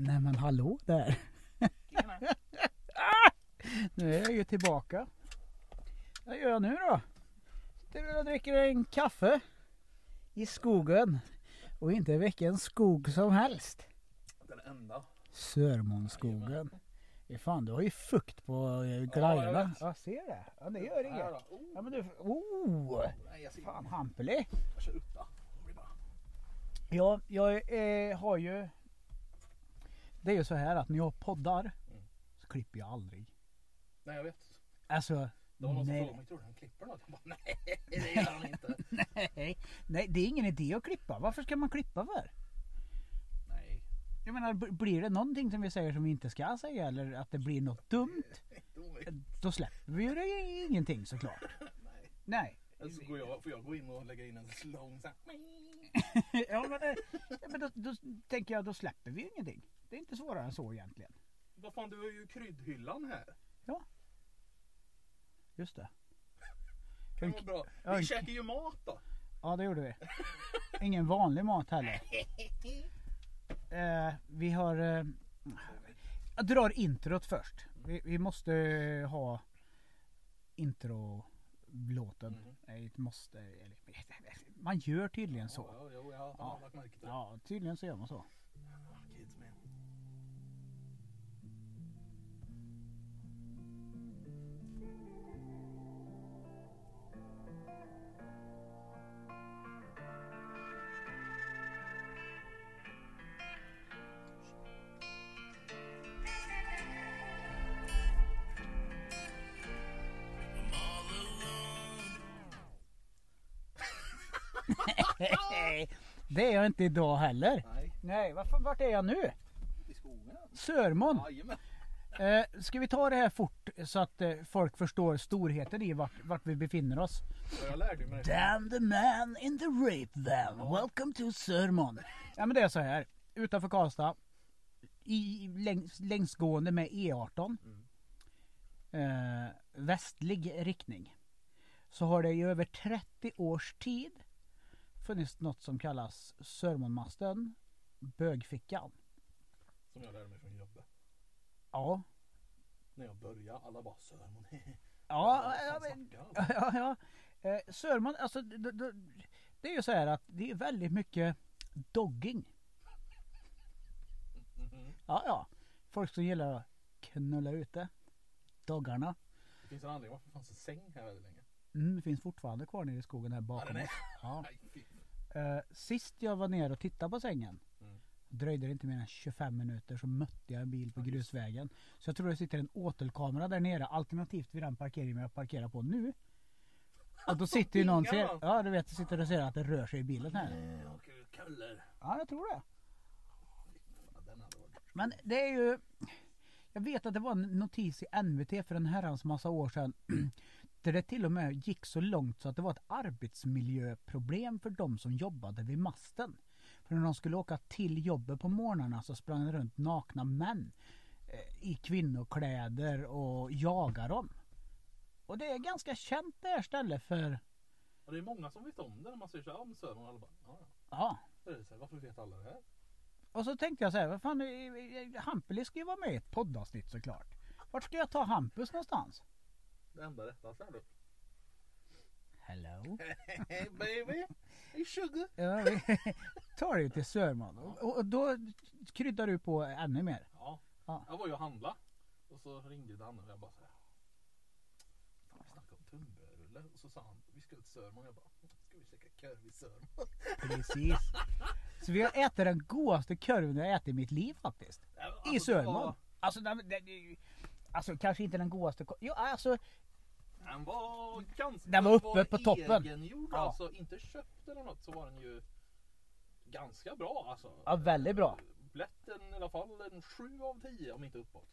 Nej men hallå där. Nu är jag ju tillbaka. Vad gör jag nu då? Sitter och dricker en kaffe. I skogen. Och inte vilken skog som helst. Den enda. Sörmånsskogen. Ja, fan du har ju fukt på eh, Ja, glajjorna. jag ser det. Ja det gör inget. Oh, Ja men du, oh! nej, jag ser Fan Hampeli. Ja, jag eh, har ju... Det är ju så här att när jag poddar Mm. så klipper jag aldrig. Nej jag vet. Alltså, Det var någon som nej, frågade mig, tror du han klipper något? Jag bara, nej det gör han inte. nej, nej, det är ingen idé att klippa. Varför ska man klippa för? nej. Jag menar, blir det någonting som vi säger som vi inte ska säga eller att det blir något dumt, då släpper vi ju det ingenting såklart. Nej. Nej. Eller så går jag, får jag gå in och lägga in en slong så här. ja, men, eh, ja, men då, då tänker jag, då släpper vi ingenting. Det är inte svårare än så egentligen. Vad fan du har ju kryddhyllan här. Just det. Det var bra. Ja, Vi käkar ju mat då. Ja, det gjorde vi. Ingen vanlig mat heller. Eh, vi har... Eh, jag drar introt först. Vi, vi måste ha introlåten. Måste... Eller, man gör tydligen så. Ja, jag har Ja. lagt märke till det. Ja, tydligen så gör man så. Det är jag inte idag heller. Nej, Nej, varför, vart är jag nu? i skogen. Sörmån. Jajamän. Eh, ska vi ta det här fort så att eh, folk förstår storheten i vart, vart vi befinner oss? Ja, Jag lärde mig. Damn the man in the rape van. Welcome to Sörmån. Ja men det är så här. Utanför Karlstad. I, längs, längsgående med E18. Eh, västlig riktning. Så har det i över 30 års tid funnits något som kallas Sörmånmasten. Bögfickan. Som jag lärde mig från jobbet. Ja. När jag började, alla bara Sörmån. Ja, ja, men, ja, ja. Eh, Sörmån, alltså det, det, det är ju så här att det är väldigt mycket dogging. Mhm. Ja, ja. Folk som gillar att knulla ute. Doggarna. Det finns en anledning varför det fanns en säng här väldigt länge. Mm, det finns fortfarande kvar nere i skogen här bakom oss. Ja. Nej. Eh, sist jag var ner och tittade på sängen. Mm. Dröjde det inte mer än 25 minuter så mötte jag en bil på Ja, grusvägen. Så jag tror det sitter en åtelkamera där nere alternativt vid den parkeringen jag parkerar på nu. Och då sitter ju någon ser. Ja du vet, sitter och ser att det rör sig i bilen här. Ja jag tror det. Men det är ju Jag vet att det var en notis i NVT för en herrans massa år sedan Där det till och med gick så långt så att det var ett arbetsmiljöproblem för de som jobbade vid masten. För när de skulle åka till jobbet på morgnarna så sprang det runt nakna män eh, i kvinnokläder och jagade dem. Och det är ganska känt det här stället för Och det är många som vet om det när man säger så här, ja Sörmån, alla bara, ja ja. Ja. Då är det så här, varför vet alla det här? Och så tänkte jag så här, vad fan, eh, eh, Hampus ska ju vara med i ett poddavsnitt såklart. Vart ska jag ta Hampus någonstans? Det enda rätta så här då. Hello? Hey baby, hey sugar. Ja, vi tar det till Sörman och, och då kryddar du på ännu mer. Ja. Ja. Jag var ju och handla och så ringde Danne och jag bara så här. Fan vi snackade om tunnbrödsrulle och så sa han vi ska till Sörmån. Jag bara ska vi käka korv i Sörmån? Precis. Så vi har ätit den godaste korven jag ätit i mitt liv faktiskt. Alltså, I det Sörmån. var- Alltså, den, den, den, alltså kanske inte den godaste Jo alltså Den var ganska Den var uppe på toppen. Egengjord Ja. alltså, inte köpt eller något så var den ju ganska bra alltså. Ja, väldigt bra. Lätt en, i alla fall en 7 av 10 om inte uppåt.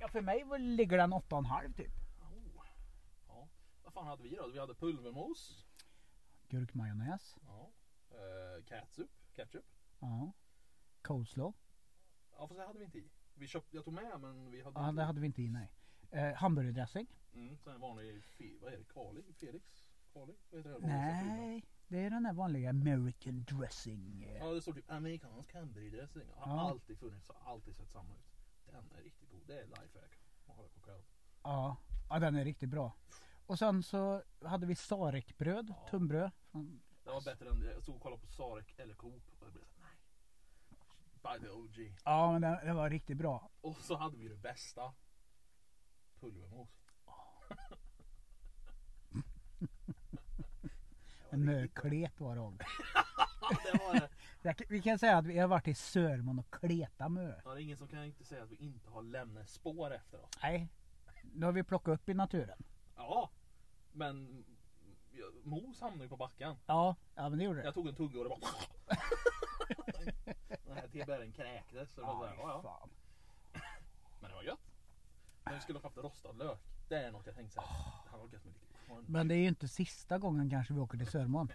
ja, för mig var- ligger den 8,5 typ. Oh. Ja. Vad fan hade vi då? Vi hade pulvermos. Gurkmajonnäs. Ja. Eh, catsup. Ketchup. Ja. Coleslaw. Ja fast det hade vi inte i. Vi köpte, jag tog med men vi hade Ja, inte det i. hade vi inte i nej. Eh, hamburgerdressing. Mm, så en vanlig, vad är det, Kali? Felix? Kali? Vad heter det? Nej. Det är den där vanliga American dressing. eh. Ja det står typ amerikansk hamburgardressing. Har Ja. alltid funnits, har alltid sett samma ut. Den är riktigt god. Det är lifehack. Man har det på kväll. Ja, ja, den är riktigt bra. Och sen så hade vi Sarekbröd, Ja. tunnbröd. från- Det var bättre än, jag stod och kollade på Sarek eller Coop och jag blev såhär, nej. By the OG. Ja, men den, den var riktigt bra. Och så hade vi det bästa. Pulvermos. En möklet var de. det var det. Jag- Vi kan säga att vi har varit i Sörmån och kleta mö. Ja, det är ingen som kan inte säga att vi inte har lämnat spår efter oss. Nej, nu har vi plockat upp i naturen. Ja, men ja, mos hamnade ju på backen. Ja, ja men det gjorde det. Jag tog en tugga och det bara... Den här TBR'n kräktes. Så det var så här, ja, ja. fan. Men det var gött. Men vi skulle ha haft rostad lök. Det är något jag tänkte säga. Det hade varit gött med lite korn. Men det är ju inte sista gången kanske vi åker till Sörmån.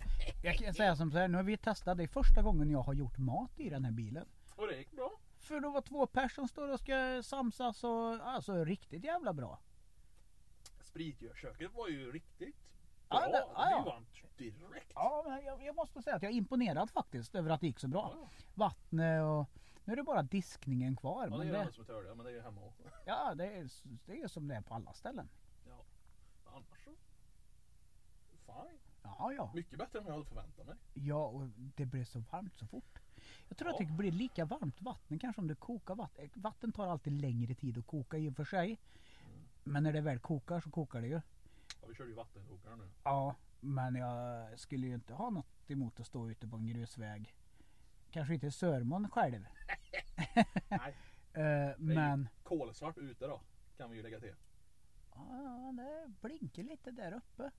Jag kan säga som så här, nu har vi testat, det är första gången jag har gjort mat i den här bilen. Och det gick bra. För det var två personer som står och ska samsas och alltså riktigt jävla bra. Spritgörköket var ju riktigt Ja, bra. det- Det, ja, ja. varmt direkt. Ja, men jag, jag måste säga att jag är imponerad faktiskt över att det gick så bra. Ja, Vattnet och nu är det bara diskningen kvar. ja, det är det, som det, men det är ju hemma också. ja, det är, det är som det är på alla ställen. Ja. Annars så. Fine. Ja, ja. Mycket bättre än vad jag hade förväntat mig. Ja, och det blev så varmt så fort. Jag tror att Ja. det blir lika varmt vatten kanske om du kokar vatten. Vatten tar alltid längre tid att koka i och för sig. Men när det väl kokar så kokar det ju. Ja, vi körde ju vattenkokare nu. Ja, men jag skulle ju inte ha något emot att stå ute på en grusväg. Kanske inte i Sörmån själv. Nej. Eh, men kolsvart ute då. Kan vi ju lägga till. ja, det blinkar lite där uppe.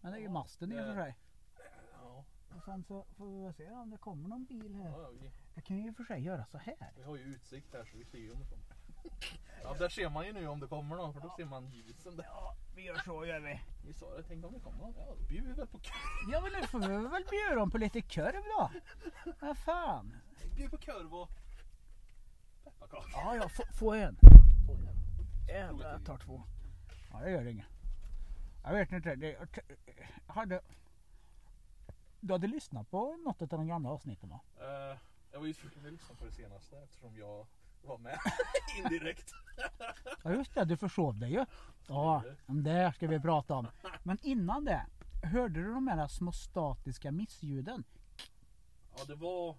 Men det är ju masten i och för sig. Ja, Och sen så får vi väl se om det kommer någon bil här. ja vi, Jag kan ju i och för sig göra så här. vi har ju utsikt här så vi ser ju om det kommer. Ja, där ser man ju nu om det kommer någon för då ser man ljusen där. Ja, vi gör så gör vi. Vi sa det, tänk om det kommer någon. Ja, då bjuder vi väl på korv. Ja men nu får vi väl bjuda dem på lite korv då. Vad fan. Bjud på korv och pepparkakor. Ja, jag får, får en. Jävlar, jag tar två. Ja, det gör inget. Jag vet inte. Det, jag hade... Du hade lyssnat på något av de gamla avsnitten va? Eh, jag var ju tvungen att lyssna på det senaste eftersom jag var med indirekt. Ja just det, du försov dig ju. Ja, det ska vi prata om. Men innan det. Hörde du de här små statiska missljuden? Ja, det var,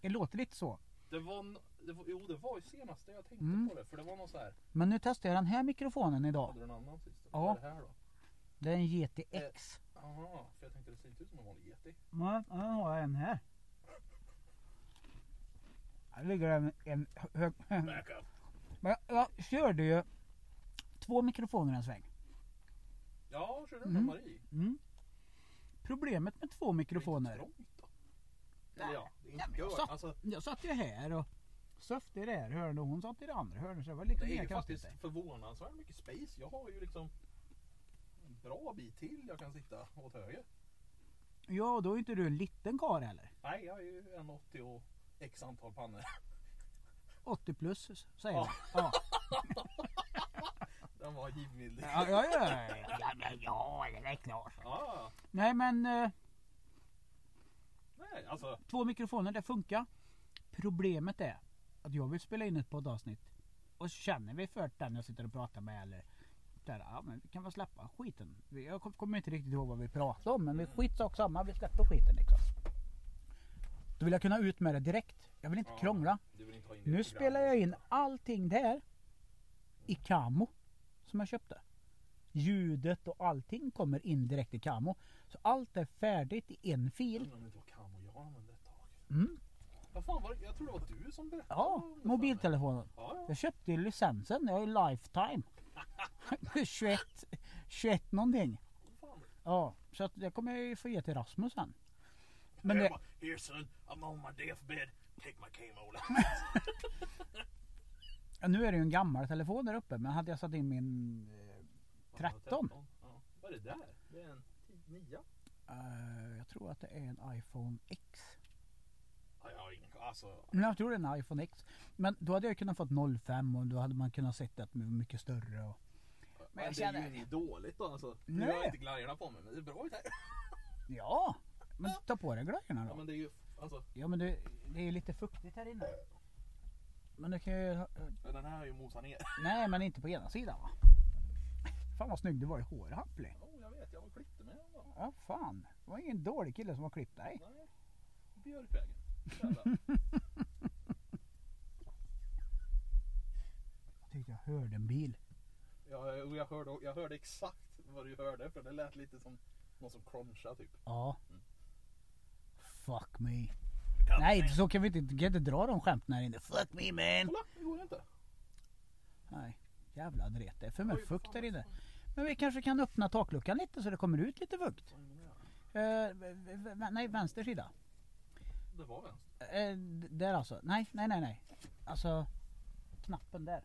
Det låter lite så. det var, det var, jo det var ju senaste jag tänkte Mm. på det. För det var någon så här, Men nu testar jag den här mikrofonen idag. hade du en annan sist? Ja. Vad är det här då? Det är en GTX. Jaha, för jag tänkte det ser inte ut som en vanlig yeti. Nej, nu har jag en här. Här ligger en, en hög... Backup. Men jag körde ju två mikrofoner en sväng. Ja, kör du Mm. Marie? Mm. Problemet med två Det är mikrofoner. inte trångt då. Eller ja, det är inte jag satt- Alltså, Jag satt ju här och söfte i det här hörnet och hon satt i det andra hörnet. Så det var lite det är ju faktiskt förvånansvärt mycket space. Jag har ju liksom en bra bit till jag kan sitta åt höger. Ja, då är inte du en liten karl heller. Nej, jag är ju 1,80 och x antal pannor. 80 plus säger Ja. ja. ja. Den var givmild. Ja, ja, ja, ja, ja, ja, det är klart. Ja, Nej men eh, nej alltså. två mikrofoner, det funkar. Problemet är att jag vill spela in ett poddavsnitt. Och känner vi för den jag sitter och pratar med eller där, ja men vi kan väl släppa skiten. Vi- Jag kom- kommer inte riktigt ihåg vad vi pratade om men vi skitsak samma, vi släpper skiten liksom. Då vill jag kunna ut med det direkt. Jag vill inte krångla. Vill inte Nu spelar jag in allting där i Camo som jag köpte. Ljudet och allting kommer in direkt i Camo. Så allt är färdigt i en fil. Undrar inte var Camo jag använde ett tag. Mm. Vad fan var det? Jag tror det var du som berättade. Ja, mobiltelefonen. Ja, ja. Jag köpte ju licensen, jag har ju lifetime. 21, 21 någonting. Ja, så att det kommer jag ju få ge till Rasmus sen. Men det, Here son, I'm on my deathbed. Take my K-Mola. ja, nu är det ju en gammal telefon där uppe men hade jag satt in min eh, 13. Ja. Vad är det där? Det är en 9? eh, jag tror att det är en iPhone X. Ja, jag har ingen Alltså, Men jag tror det är en iPhone X. Men då hade jag kunnat fått 05 och då hade man kunnat sett att det var mycket större. Och... men jag det är känner- ju inget dåligt då alltså. Nu har jag inte glajjorna på mig men det är bra ut här. Ja, men ta på dig glöjorna Ja då. men det är ju, alltså, Ja men det, det är ju lite fuktigt här inne. Men du kan ju... den här är ju mosad ner. Nej men inte på ena sidan va? Fan vad snygg du var i håret Hampli. Ja jag vet, jag var klippte med den då. Ja fan. Det var ingen dålig kille som har klippt dig. Nej, Björkvägen. Jag tyckte jag hörde en bil. Ja, jag, hörde, jag hörde exakt vad du hörde för det lät lite som någon som crunchade typ. Ja. Fuck me. Nej så kan vi inte, kan inte dra de skämten här inne. Fuck me man. Kolla, det går inte. Nej. Jävla dret. Det är för mycket fukt här inne. Men vi kanske kan öppna takluckan lite så det kommer ut lite fukt. Eh, nej vänster sida. Det var vänster. Eh, där alltså. Nej, nej, nej, nej. Alltså knappen där.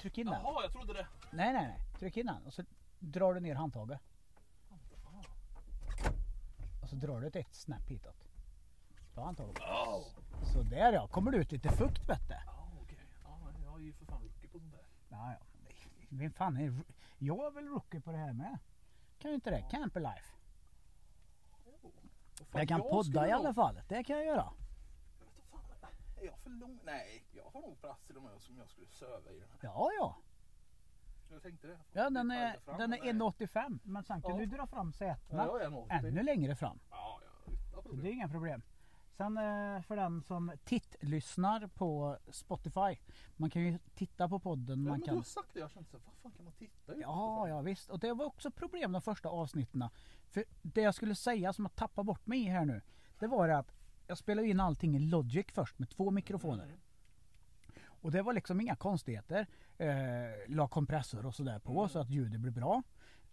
Tryck in den. Jaha, jag trodde det. Nej, nej, nej. Tryck in den och så drar du ner handtaget. Så drar du ett snap hitåt. Ta handtaget. Oh. Så där ja, kommer det ut lite fukt vet du. Ja, okej. Ja, men jag är ju för fan rookie på sånt där. Ja, ja. Vem fan är Jag är väl rookie på det här med. Kan ju inte det? Camper life. Oh. Jag kan podda skulle i alla fall. Det kan jag göra. Jag vet inte fan, är jag för lång? Nej, jag har nog plats till och med som jag skulle söva i den här. Ja, ja. Jag tänkte det. Ja, den är, den är men nej. 1,85. Men sen kan Ja. du dra fram Ja, sätena nog ännu längre fram. Ja, ja. Så det är inga problem. Sen eh, för den som tittlyssnar på Spotify. Man kan ju titta på podden. Ja, Man men du kan... har sagt det. Jag kände såhär, vad fan kan man titta? Ja, ja visst. Och det var också problem de första avsnitten. För det jag skulle säga som jag tappar bort mig i här nu. Det var det att jag spelade in allting i Logic först med två mikrofoner. Mm. Och det var liksom inga konstigheter. Eh, la kompressor och sådär på så att ljudet blev bra.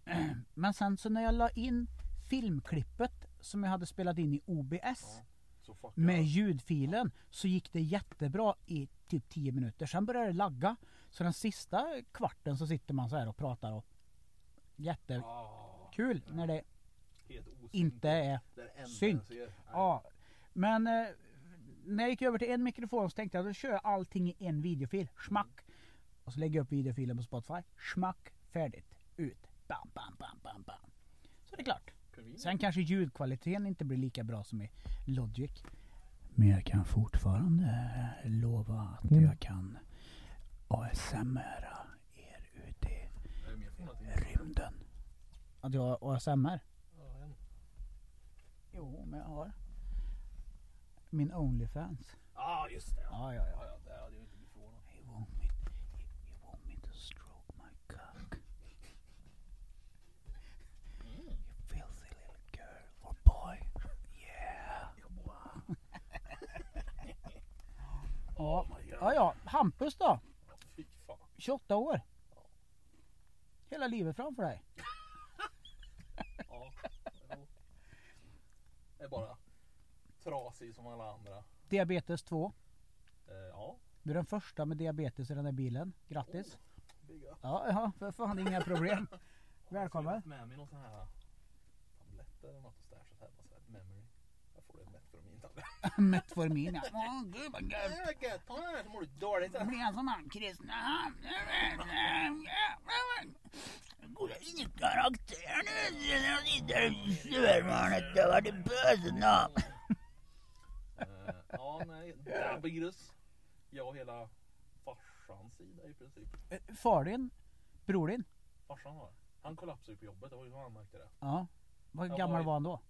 Men sen så när jag la in filmklippet som jag hade spelat in i OBS fuck med ljudfilen så gick det jättebra i typ 10 minuter. Sen började det lagga. Så den sista kvarten så sitter man så här och pratar och jättekul Ah, när det inte är synk. Ja, men eh, när jag gick över till en mikrofon så tänkte jag då kör jag allting i en videofil. Schmack. Och så lägger jag upp videofilen på Spotify. Schmack. Färdigt. Ut. Bam, bam, bam, bam, bam. Så det är klart. Sen kanske ljudkvaliteten inte blir lika bra som i Logic. Men jag kan fortfarande lova att Mm. jag kan ASMR er ute i att rymden. Att jag har ASMR? Jo, men jag har. Min Onlyfans. Ah, just det. Ja, ja, Ja, ja. ja, det hade jag inte blivit förvånad. You want me, you, you want me to stroke my cock? You filthy little girl or boy. Yeah. Ja, ja, ja. Hampus då? Ja, Fy fan. 28 år. Hela livet framför dig. Ja. ja. Det är bara trasig som alla andra. Diabetes 2. Eh, ja. Du är den första med diabetes i den här bilen. Grattis. Up. Ja, ja, för fan inga problem. Jag har Välkommen. med mig någon sån här tabletter eller något här. Bara så här memory. Jag får det Metformin-tablett. Metformin ja. Åh gud vad gött. Ta den här så mår du dåligt. Det blir en sån här Kristinehamn. Jag in i karaktär nu? Jag sitter i styrmanet. Det var det bösen Eh, Ja, nej. Diabetes. Jag och hela farsans sida i princip. Far din? Bror din? Farsan har. Han kollapsade ju på jobbet. Det var ju så han märkte det. Ja. Vad Jag gammal var han då?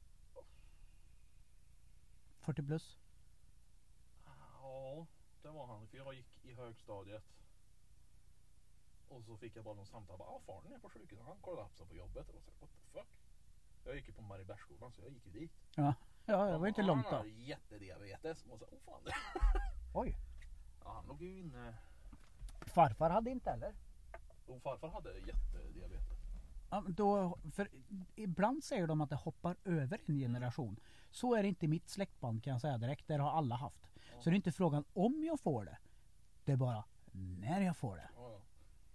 40 plus? Ja, det var han. För jag gick i högstadiet. Och så fick jag bara någon samtal. Bara, ah, faren är på sjukhuset. Han kollapsade på jobbet. Och så, what the fuck? Jag gick ju på Mariebergsskolan så jag gick ju dit. Ja. Ja, det var inte Ja, långt Han då. hade jättediabetes. Och så, oh fan. Oj. Ja, han låg ju inne. Farfar hade inte heller. Och farfar hade jättediabetes. Ja, då, för ibland säger de att det hoppar över en generation. Så är det inte i mitt släktband kan jag säga direkt. Där har alla haft. Så det är inte frågan om jag får det. Det är bara när jag får det. Ja, ja.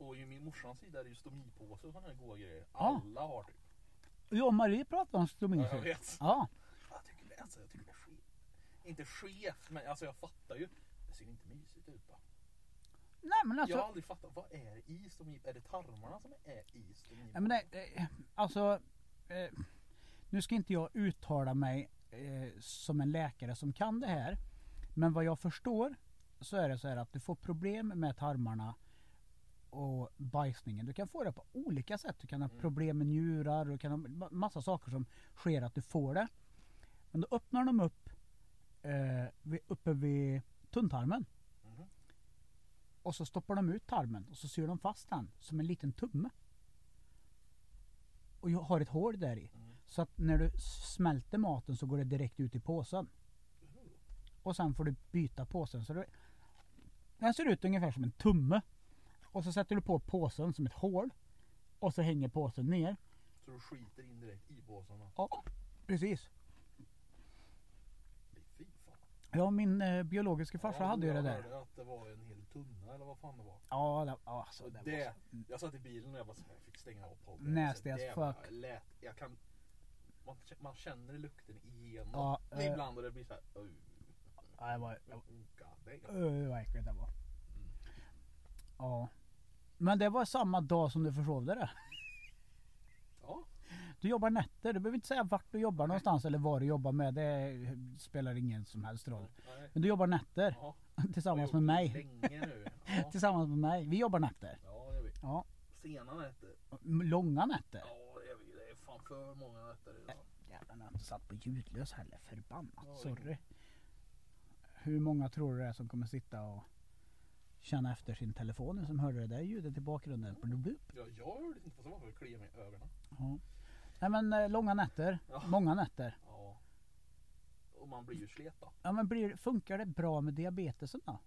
Och i min morsans sida är det ju stomipåse och sådana här goda grejer. Ja. Alla har typ. Och Marie pratade om Ja, stomi jag vet. Ja. Jag det, alltså, jag tycker det är skit. Inte skevt, men alltså jag fattar ju. Det ser inte mysigt ut bara. Nej men Jag alltså. har aldrig fattat, vad är i stomip? Är det tarmarna som är i stomip? Nej, men det, eh, alltså. Eh, nu ska inte jag uttala mig eh, som en läkare som kan det här. Men vad jag förstår så är det så här att du får problem med tarmarna och bajsningen. Du kan få det på olika sätt. Du kan ha Mm. problem med njurar. Du kan ha ma- massa saker som sker att du får det. Men då öppnar de upp eh, uppe vid tunntarmen. Mhm. Och så stoppar de ut tarmen och så syr de fast den som en liten tumme. Och jag har ett hål där i. Mm. Så att när du smälter maten så går det direkt ut i påsen. Och sen får du byta påsen. Så det, den ser ut ungefär som en tumme. Och så sätter du på påsen som ett hål. Och så hänger påsen ner. Så du skiter in direkt i då? Ja, precis. Ja, min eh, biologiska farsa Ja, hade ju det där. hörde att det var en hel tunna eller vad fan det var. Ja, det, ja, alltså, Och det, det, så- jag satt i bilen och jag bara så här, jag fick stänga av podden. Nasty as var- fuck. Lät, jag kan, man, man känner lukten igenom. Ja, eh. Ibland och det blir så här. Uh, Ja, det var. Öh, vad äckligt det var. Ja. Men det var samma dag som du försov dig det. Ja, Du jobbar nätter. Du behöver inte säga vart du jobbar någonstans eller vad du jobbar med. Det spelar ingen som helst roll. nej. Men du jobbar nätter Ja, tillsammans med mig. Länge nu. Ja, Tillsammans med mig. Vi jobbar nätter. ja det gör vi. Ja. Sena nätter. Långa nätter. Ja, det gör vi. Det är fan för många nätter idag. Jävlar, jag har inte satt på ljudlös heller. Förbannat. Ja, Sorry. Hur många tror du det är som kommer sitta och känna efter sin telefon nu som hörde det där ljudet i bakgrunden? Ja, jag hörde inte vad som var för att klia mig i ögonen. Ja. Nej men eh, långa nätter. Ja. Många nätter. Ja. Och man blir ju slet då. Ja men blir, funkar det bra med diabetesen då?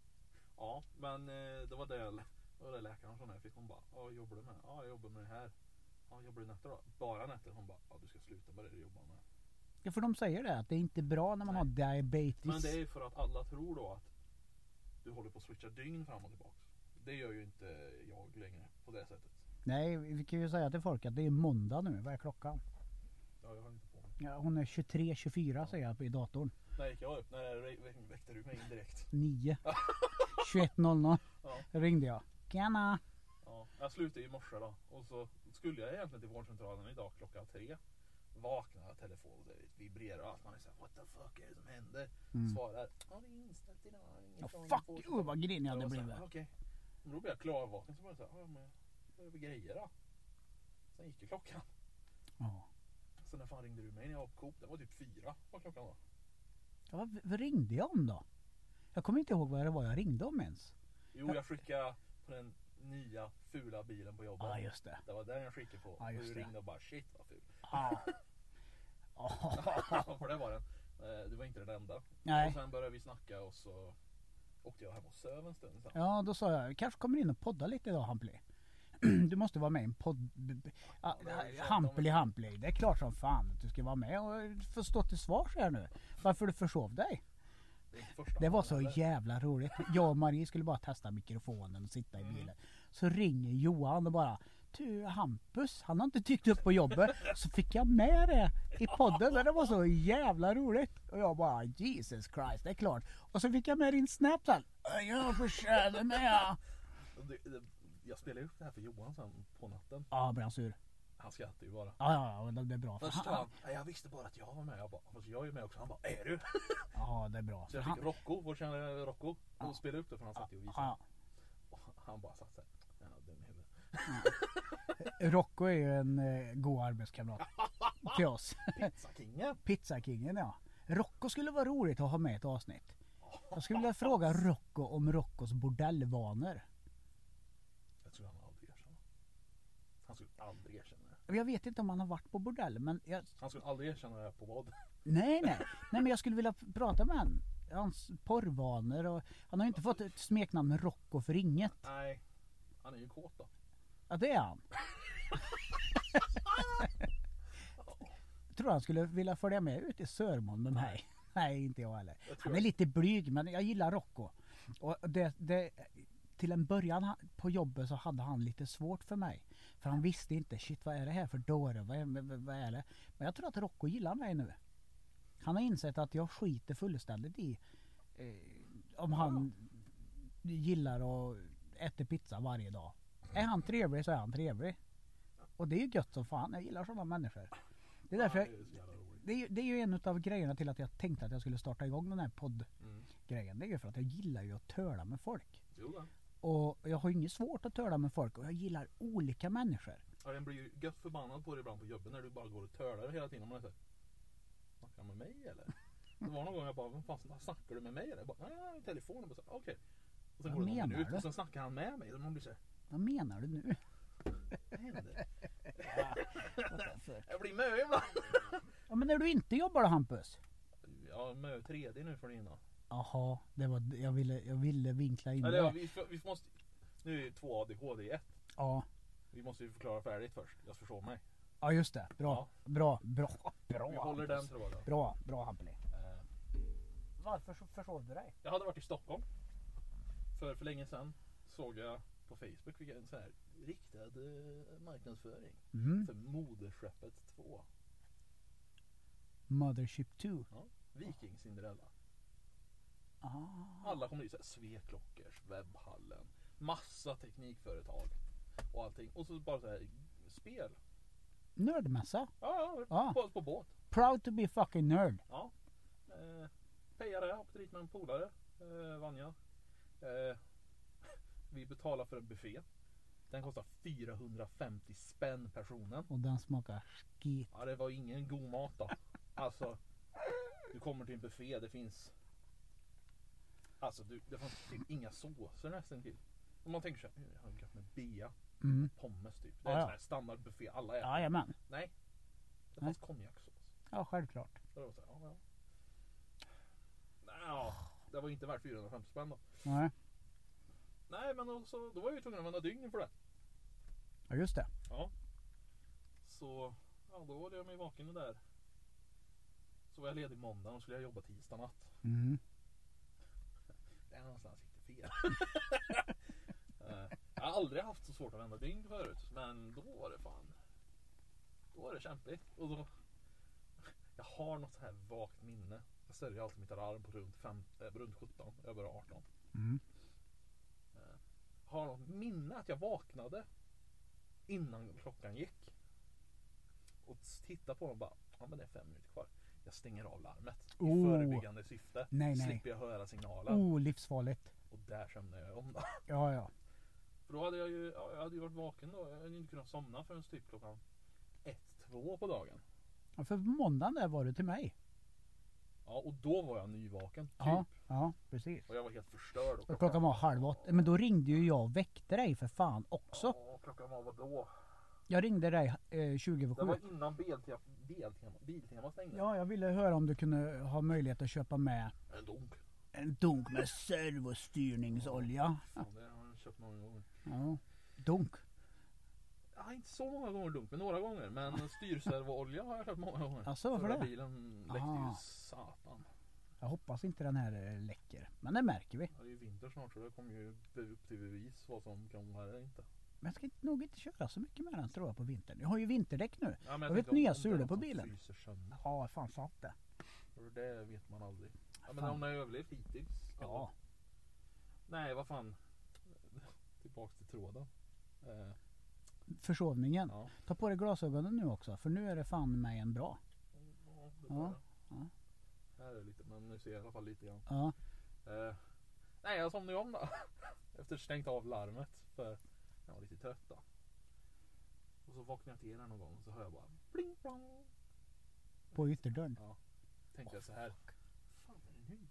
Ja, men eh, det var det, det, var det läkaren sa när jag fick. Hon bara, ja jobbar du med? Ja, jag jobbar med det här. Ja, jobbar du nätter då? Bara nätter? Hon bara, ja du ska sluta med det du jobbar med. Ja för de säger det att det är inte bra när man har diabetes. Men det är ju för att alla tror då att du håller på att switcha dygn fram och tillbaks. Det gör ju inte jag längre på det sättet. Nej vi kan ju säga till folk att det är måndag nu. Vad är klockan? Ja, jag har inte på mig. Ja, hon är 23.24 säger jag på i datorn. När gick jag upp? När vä- vä- väckte du mig in direkt? 9. 21.00 Ja. ringde jag. Tjena! Ja, jag slutade i morse då och så skulle jag egentligen till vårdcentralen idag klockan tre. Vaknar telefonen vibrerar och allt. Man är såhär what the fuck är det som händer? Mm. Svarar ja det är inställt idag. Ja, fuck vårdcentralen." you vad grinig jag hade blivit. Okej. Men då blev jag klarvaken så var jag såhär, ja men för grejer då? Sen gick ju klockan. Ja. Så när fan ringde du mig när jag var på Coop? Det var typ fyra var klockan då. Ja, vad, vad ringde jag om då? Jag kommer inte ihåg vad det var jag ringde om ens. Jo jag skickade på den nya fula bilen på jobbet. Ja just det. Det var den jag skickade på. Ja, och just du det. ringde och bara shit vad ful. Ja. Ja. För det var den. Eh, Du var inte den enda. Nej. Och sen började vi snacka och så åkte jag hem och söv en stund sen. Ja då sa jag, kanske kommer in och podda lite idag Hampli. Du måste vara med i en podd. b- Ja, det är klart som fan att du ska vara med och få stå till svars här nu. Varför du försov dig. Det, var så jävla roligt. Jag och Marie skulle bara testa mikrofonen och sitta i bilen. Så ringer Johan och bara Du Hampus, han har inte dykt upp på jobbet. Så fick jag med det i podden och det var så jävla roligt. Och jag bara Jesus Christ, det är klart. Och så fick jag med din snap sen. Jag förtjänar med. Jag spelade upp det här för Johan sen på natten. Ja, blev han sur? Han skrattade ju bara. Ja, ja, ja, det är bra. Först han, "Nej, jag visste bara att jag var med. Jag bara, fast jag är med också. Han bara, är du? Ja, det är bra. Så jag Han- fick Rocco, vår kära Rocco, Ja. och spelade upp det för han satt ju och visade. Ja, Och han bara satt såhär, ja dum i huvudet. Rocco är ju en eh, god arbetskamrat till oss. Pizzakingen. Pizzakingen ja. Rocco skulle vara roligt att ha med ett avsnitt. Jag skulle vilja fråga Rocco om Roccos bordellvanor. Jag tror han aldrig erkänna. Han skulle aldrig erkänna det. Jag vet inte om han har varit på bordell men jag, Han skulle aldrig erkänna det på vad. nej, nej nej men jag skulle vilja prata med honom. Hans porrvanor och han har ju inte fått ett smeknamn Rocco för inget. Nej, han är ju kåt då. Ja det är han. tror han skulle vilja följa med ut i Sörmån med mig. Nej inte jag heller. Jag Han är lite blyg men jag gillar Rocco. Och det, det, till en början på jobbet så hade han lite svårt för mig. För han visste inte, shit vad är det här för dåre? Vad är, vad, vad är det? Men jag tror att Rocco gillar mig nu. Han har insett att jag skiter fullständigt i eh, om han gillar att äta pizza varje dag. Är han trevlig så är han trevlig. Och det är ju gött som fan. Jag gillar sådana människor. Det är därför Ja, jag, det är det, är, ju- en av grejerna till att jag tänkte att jag skulle starta igång den här poddgrejen. Mm. Det är ju för att jag gillar ju att töla med folk. Jo. Och jag har inget svårt att töla med folk och jag gillar olika människor. Ja, den blir ju gött förbannad på det ibland på jobbet när du bara går och tölar hela tiden. Och man är såhär, snackar han med mig eller? Det var någon gång jag bara, vad fan snackar du med mig eller? Jag bara, nej, i telefon. Och bara, så, Okej. Och sen Vad går det någon minut du? och sen snackar han med mig. Och man blir såhär, Vad menar du nu? vad händer? Jag blir mö ibland. Ja men när du inte jobbar då Hampus? Ja, mö 3D nu för innan. Jaha, det var, jag, ville, jag ville vinkla in Eller ja, det. vi, vi måste, nu är det två ADHD i ett. Ja. Vi måste ju förklara färdigt först. Jag förstår mig. ja, just det. Bra, bra, bra. Bra Vi håller den Hampus. tråden. Bra, bra Hampeli. Eh, Varför så försov du dig? Jag hade varit i Stockholm för, för länge sedan. Såg jag på Facebook fick jag en sån här riktad eh, marknadsföring Mm. för Moderskeppet 2. Mothership 2. Ja. Viking Cinderella. Ah. Alla kommer dit såhär Sveklockers, Webbhallen, massa teknikföretag och allting. Och så bara så här spel. Nördmässa. Ja, ja, Ja. På, på båt. Proud to be fucking nerd. Ja. Eh, pejade, åkte dit med en polare. Eh, Vanja. Eh, vi betalade för en buffé. Den kostar 450 spänn personen. Och den smakar skit. Ja, det var ingen god mat då. Alltså, du kommer till en buffé, det finns... Alltså, du, det fanns typ inga såser nästan till. Om man tänker "Mm, jag har med bea, Mm. pommes typ. Det är Ja, en sån här standardbuffé alla äter. Jajamän. Nej. Det fanns konjaksås. Ja, självklart. Så det var så här, ja, ja. Ja, det var inte värt 450 spänn då. Nej. Nej, men då, så, då var jag ju tvungen att använda dygn för det. Ja, just det. Ja. Så, ja då var jag mig vaken där. Så var jag ledig måndag och skulle jag jobba tisdag natt. Mm. Där någonstans det fel. Eh, jag har aldrig haft så svårt att vända dygn förut. Men då var det fan. Då var det kämpigt. Och då, jag har något så här vagt minne. Jag ställer alltid mitt alarm på runt, fem, eh, runt 17, över 18. Mm. Har något minne att jag vaknade innan klockan gick. Och titta på dem och bara, ja men det är fem minuter kvar. Jag stänger av larmet i Oh. förebyggande syfte. Nej, nej. Slipper jag höra signalen. Oh, livsfarligt. Och där sömnade jag om då. Ja, ja. För då hade jag ju, ja, jag hade ju varit vaken då. Jag hade inte kunnat somna förrän typ klockan ett, två på dagen. Ja, För måndagen där var du till mig. Ja, och då var jag nyvaken. Typ. Ja, ja precis. Och jag var helt förstörd. Och klockan var halv åtta. Men då ringde ju jag och väckte dig för fan också. Ja, klockan var vadå? Jag ringde dig eh, 20 över Det var innan Biltema, Biltema, Biltema stängde. Ja, jag ville höra om du kunde ha möjlighet att köpa med En dunk. en dunk med servostyrningsolja. Fan, det har jag köpt många gånger. Ja, dunk. Ja, inte så många gånger dunk, men några gånger. Men styrservoolja har jag köpt många gånger. Asså, varför Förra det? bilen läckte Ah. ju satan. Jag hoppas inte den här eh, läcker. Men det märker vi. Ja, Det är ju vinter snart så det kommer ju upp till bevis vad som kan vara eller inte. Men jag ska inte, nog inte köra så mycket med den tror jag på vintern. Jag har ju vinterdäck nu. Ja, Jag tänkte om- nya sulor på bilen. Ja, fan satt det. Det vet man aldrig. Ja, men hon har ju överlevt hittills. Ja. Nej, vad fan. Tillbaks till tråden. Eh, Försovningen. ja. Ta på dig glasögonen nu också. För nu är det fan mig en bra. Ja, det Ja, ja. Här är lite, men nu ser jag i alla fall lite grann. Ja. Eh, nej, jag somnade ju om då. Efter stängt av larmet. För jag var lite trött då. Och så vaknade jag till här någon gång och så hör jag bara pling plong. På ytterdörren. Ja. Tänkte jag så här. Fan är det nu?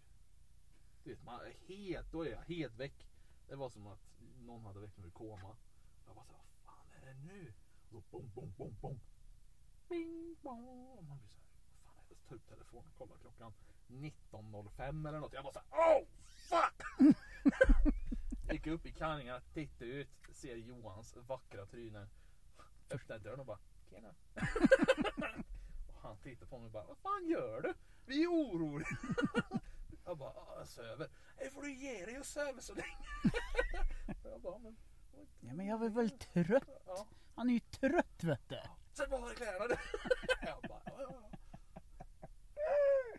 Du vet, man är helt, då är jag helt väck. Det var som att någon hade väckt mig ur koma. Jag bara så här, vad fan är det nu? Och så bom, bom, bom, bom. Bing, bong. Och man blir så här, vad fan är det? Så tar upp telefonen och kollar klockan 19.05 eller något. Jag bara så här, oh fuck! Gick upp i Kallinga, tittade ut, ser Johans vackra tryne. Öppnar dörren och bara, tjena. och han tittar på mig och bara, vad fan gör du? Vi är oroliga. jag bara, "Ja, jag söver. Nej får du ge dig och söva så länge. jag bara, men. Ja, men jag var väl trött. Ja. Han är ju trött vet du. Sätt på dig kläderna du. jag bara, ja, ja,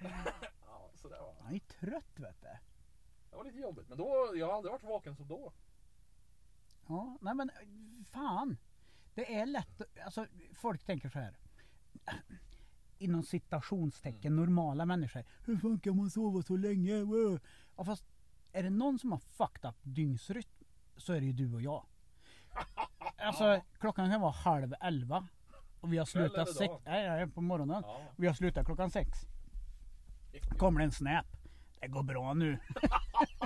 ja. ja, så det var, Han är ju trött vet du. det var lite jobbigt. Men då, jag har aldrig varit vaken som då. Ja, nej men fan. Det är lätt, alltså folk tänker så här. inom citationstecken normala människor. Hur fan kan man sova så länge? Wow. Ja, fast är det någon som har fucked up dygnsrytm så är det ju du och jag. Alltså klockan kan vara halv elva. Och vi har slutat sex. Nej, nej, på morgonen. Ja. Vi har slutat klockan sex. Kommer det en snap. Det går bra nu.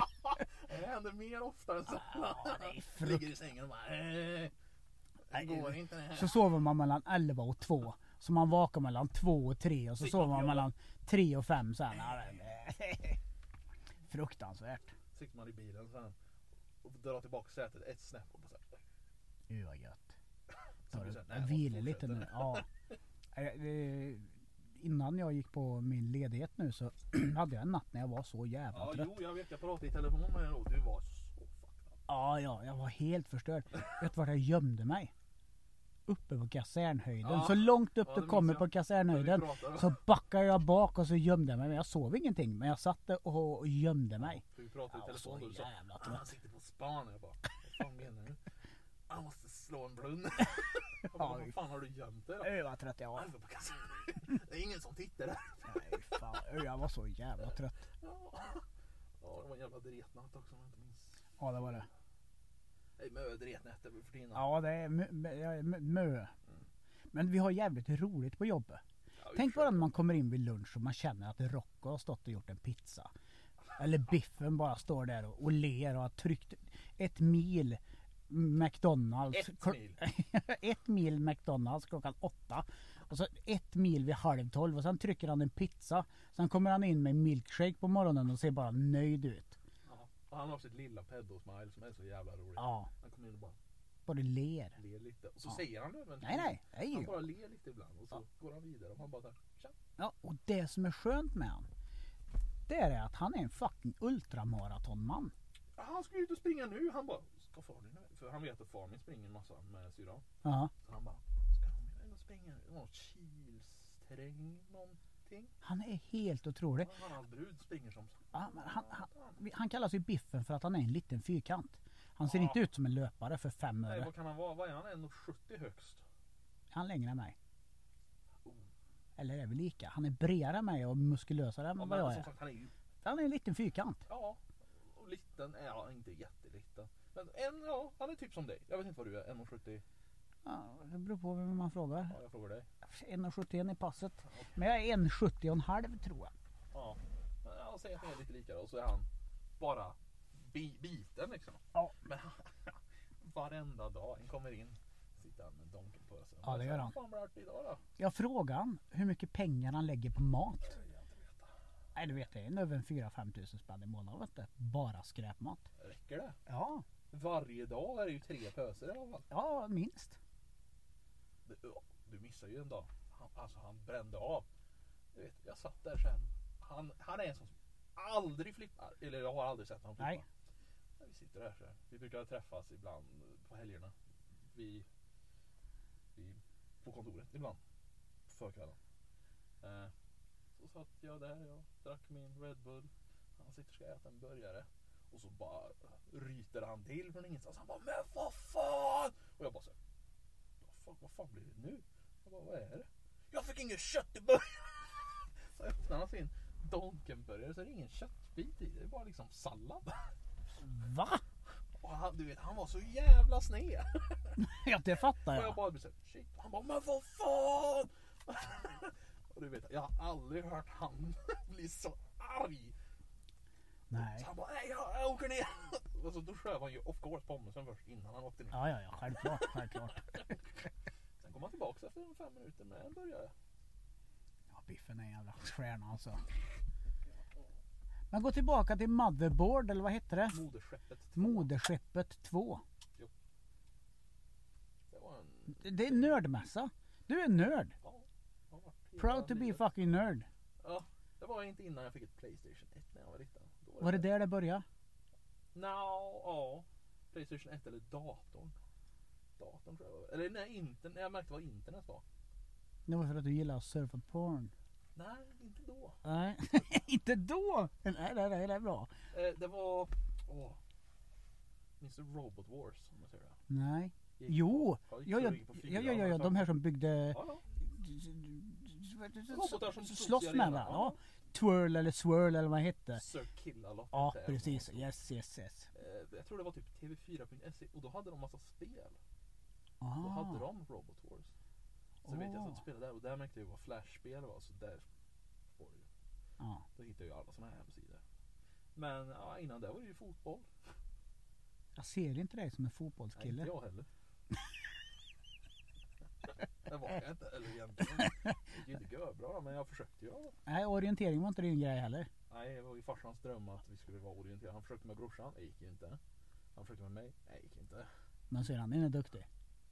Händer mer ofta än så. Ja, det är frukt- Ligger i sängen och bara... "Eh, Det går inte det här. Så sover man mellan 11 och 2. Så man vakar mellan 2 och 3 och så Sitter sover man mellan 3 och 5 sen. Fruktansvärt. Sitter man i bilen sen och drar tillbaka sätet ett snäpp och bara så här, Gud vad gött. Vilar lite nu. Ja. Innan jag gick på min ledighet nu så hade jag en natt när jag var så jävla Ja, trött. jo, jag vet. Jag pratade i telefon med er och du var så fucked up. Ja, ja, jag var helt förstörd. Vet du vart jag gömde mig? Uppe på kasernhöjden. Ja. Så långt upp Ja, du kommer på kasernhöjden så backade jag bak och så gömde jag mig. Men jag sov ingenting. Men jag satt och, gömde mig. För vi pratade i telefon och du sa "Ah, trött." han sitter på span. Jag bara, vad fan menar du? Han måste slå en brunn. Jag bara, Ja, vad fan har du gömt dig då? Trött jag var. "Han är på kassan." Det är ingen som tittar där. Nej, fan. Jag var så jävla trött. Ja, Ja, det var en jävla dretnatt också om jag inte minns. Ja det var det. Nej, mö dretnätter för tiden. Ja det är mö. är mö. Men vi har jävligt roligt på jobbet. Ja, Tänk bara när man kommer in vid lunch och man känner att Rocco har stått och gjort en pizza. Eller Biffen bara står där och, och ler och har tryckt ett mil McDonalds. Ett mil. ett mil McDonalds klockan åtta. Och så ett mil vid halv tolv och sen trycker han en pizza. Sen kommer han in med milkshake på morgonen och ser bara nöjd ut. Ja. Och han har sitt lilla pedo-smile som är så jävla roligt. Ja, Han kommer in och bara bara ler. ler lite. Och så Ja. säger han det. Men Nej nej, nej. Han bara ler lite ibland och så går han vidare och man bara där, tja. Ja, och det som är skönt med han. Det är att han är en fucking ultramaratonman. Ja, Han ska ut och springa nu. Han bara, ska far din iväg?" För han vet att far min springer en massa med syrran. Ja. Så han bara, ska han iväg och springa? Någon kilsträng någonting. Han är helt otrolig. Han och hans brud springer som Ja, men han, han, han kallas ju Biffen för att han är en liten fyrkant. Han ser Ja. inte ut som en löpare för fem Nej, öre. vad kan han vara? Vad är han? 1,70 högst? Han är längre än mig. Oh. Eller är vi lika? Han är bredare än mig och muskulösare än Ja, vad jag är. sagt, han är ju, Han är en liten fyrkant. ja, och liten är han inte jätteliten. Men en, ja, han är typ som dig. Jag vet inte vad du är, 1,70? Ja, det beror på vem man frågar. Ja, jag frågar dig. 1,71 i passet. Men jag är 1,70 och en halv tror jag. Ja, jag säger att ni är lite lika då, så är han bara bi biten liksom. Ja. Men varenda dag en kommer in sitter han med donken på sig. Ja, det gör han. Vad fan det idag då? Jag frågar han hur mycket pengar han lägger på mat. Nej du vet det är över 4-5 tusen spänn i månaden vet du. Bara skräpmat. Räcker det? Ja, Varje dag är det ju tre pöser i alla fall. ja minst. Ja, Du missar ju en dag. Han, alltså han brände av. Du vet, jag satt där sen. Han, han är en sån som aldrig flippar. Eller jag har aldrig sett honom flippa. Nej. Vi sitter där så här. Vi brukar träffas ibland på helgerna. Vi, vi, på kontoret ibland. På förkvällen. Eh, så satt jag där. Jag drack min Red Bull. Han sitter och ska äta en burgare. Och så bara ryter han till från ingenstans. Han bara Men vad fan! Och jag bara så här, vad fan, vad fan blir det nu? Jag bara, vad är det? Jag fick ingen kött i burgaren! Så öppnar han sin Donkenburgare så är det ingen köttbit i. Det är bara liksom sallad. Va? Och han, du vet, han var så jävla sned. Ja det fattar Och jag jag. bara såhär, shit. Han bara, men vad fan! Och du vet, jag har aldrig hört han bli så arg. Så Nej. han bara, nej jag, jag åker ner. Och så då sköv han ju of course pommesen först innan han åkte ner. Ja ja ja självklart, självklart. Sen kom han tillbaks efter fem minuter med en burgare. Ja Biffen är en jävla stjärna alltså. Men gå tillbaka till Motherboard eller vad hette det? Moderskeppet. två. Moderskeppet 2. Det var en, Det är nördmässa. Du är nörd. ja. Proud to be fucking nerd. Ja, det var inte innan jag fick ett Playstation 1 när jag var liten. Var det där det började? No, ja. Playstation 1 eller datorn. Datorn tror jag. Eller nej, internet. Jag märkte vad internet var. Det var för att du gillar att surfa porn. Nej, inte då. Nej, inte då! Nej, nej, nej, det är bra. Eh, det var... Åh. Minns du Robot Wars? Om man säger det? Nej. Gick Jo! på- Ja, ja, ja, ja, ja, de här som byggde... Ja, ja. Robotar som slåss med varandra. ja. Twirl eller swirl eller vad det hette. Sir Killalot. Ja det. precis. Yes yes yes. Eh, Jag tror det var typ TV4.se och då hade de massa spel. Då Ah. hade de Robot Wars. Så vet jag att spelade där och där märkte jag vad flashspel var så där får du ju. Ja. Då hittade jag alla såna här hemsidor. Men ja, innan det var det ju fotboll. Jag ser inte dig som en Nej, fotbollskille. inte jag heller. det var jag inte eller egentligen. Det gick ju inte bra men jag försökte ju. Nej orientering var inte din grej heller. Nej, det var ju farsans dröm att vi skulle vara orienterade. Han försökte med brorsan, det gick ju inte. Han försökte med mig, det gick inte. Men syrran din är duktig.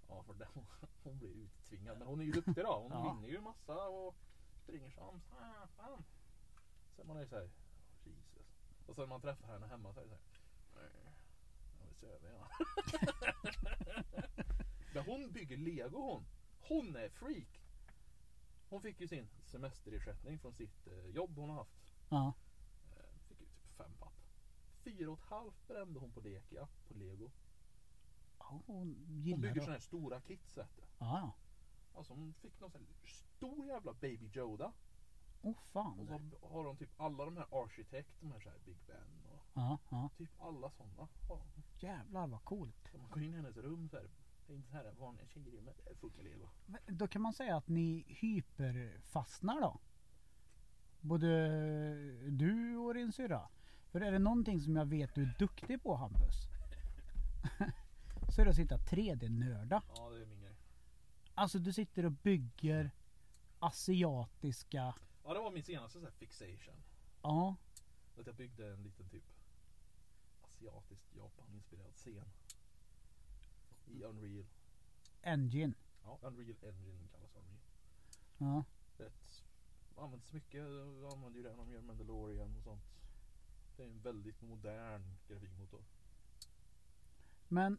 Ja, för det, hon blir uttvingad. Men hon är ju duktig då. Hon Ja. vinner ju massa och springer som fan. Sen man är ju såhär, Jesus. Och sen när man träffar henne hemma så är det såhär, nej, ja vi söver ja. Men hon bygger lego hon. Hon är freak. Hon fick ju sin semesterersättning från sitt eh, jobb hon har haft. Ja. Eh, Fick ju typ fem papp. Fyra och ett halvt brände hon på Dekia, på lego. Ja, Hon Hon bygger sådana här stora kits vet du. Ja. Alltså hon fick någon sån här stor jävla baby Yoda. Åh Och fan. så har de typ alla de här Architect, de här, så här Big Ben och Ja, ja. typ alla sådana har de. Jävlar vad coolt. Så man går in i hennes rum så här. Det är inte så här vanliga tjejrummet, det är fullt lego. Men Då kan man säga att ni hyperfastnar då? Både du och din syrra. För är det någonting som jag vet du är duktig på Hampus. så är det att sitta 3D-nörda. Ja det är min grej. Alltså du sitter och bygger asiatiska... Ja det var min senaste så här fixation. Ja. Att jag byggde en liten typ asiatisk Japan-inspirerad scen. I Unreal. Engine. Ja, Unreal Engine kallas Unreal. Ja. Rätt används mycket. Jag använder ju det när de gör Mandalorian och sånt. Det är en väldigt modern grafikmotor. Men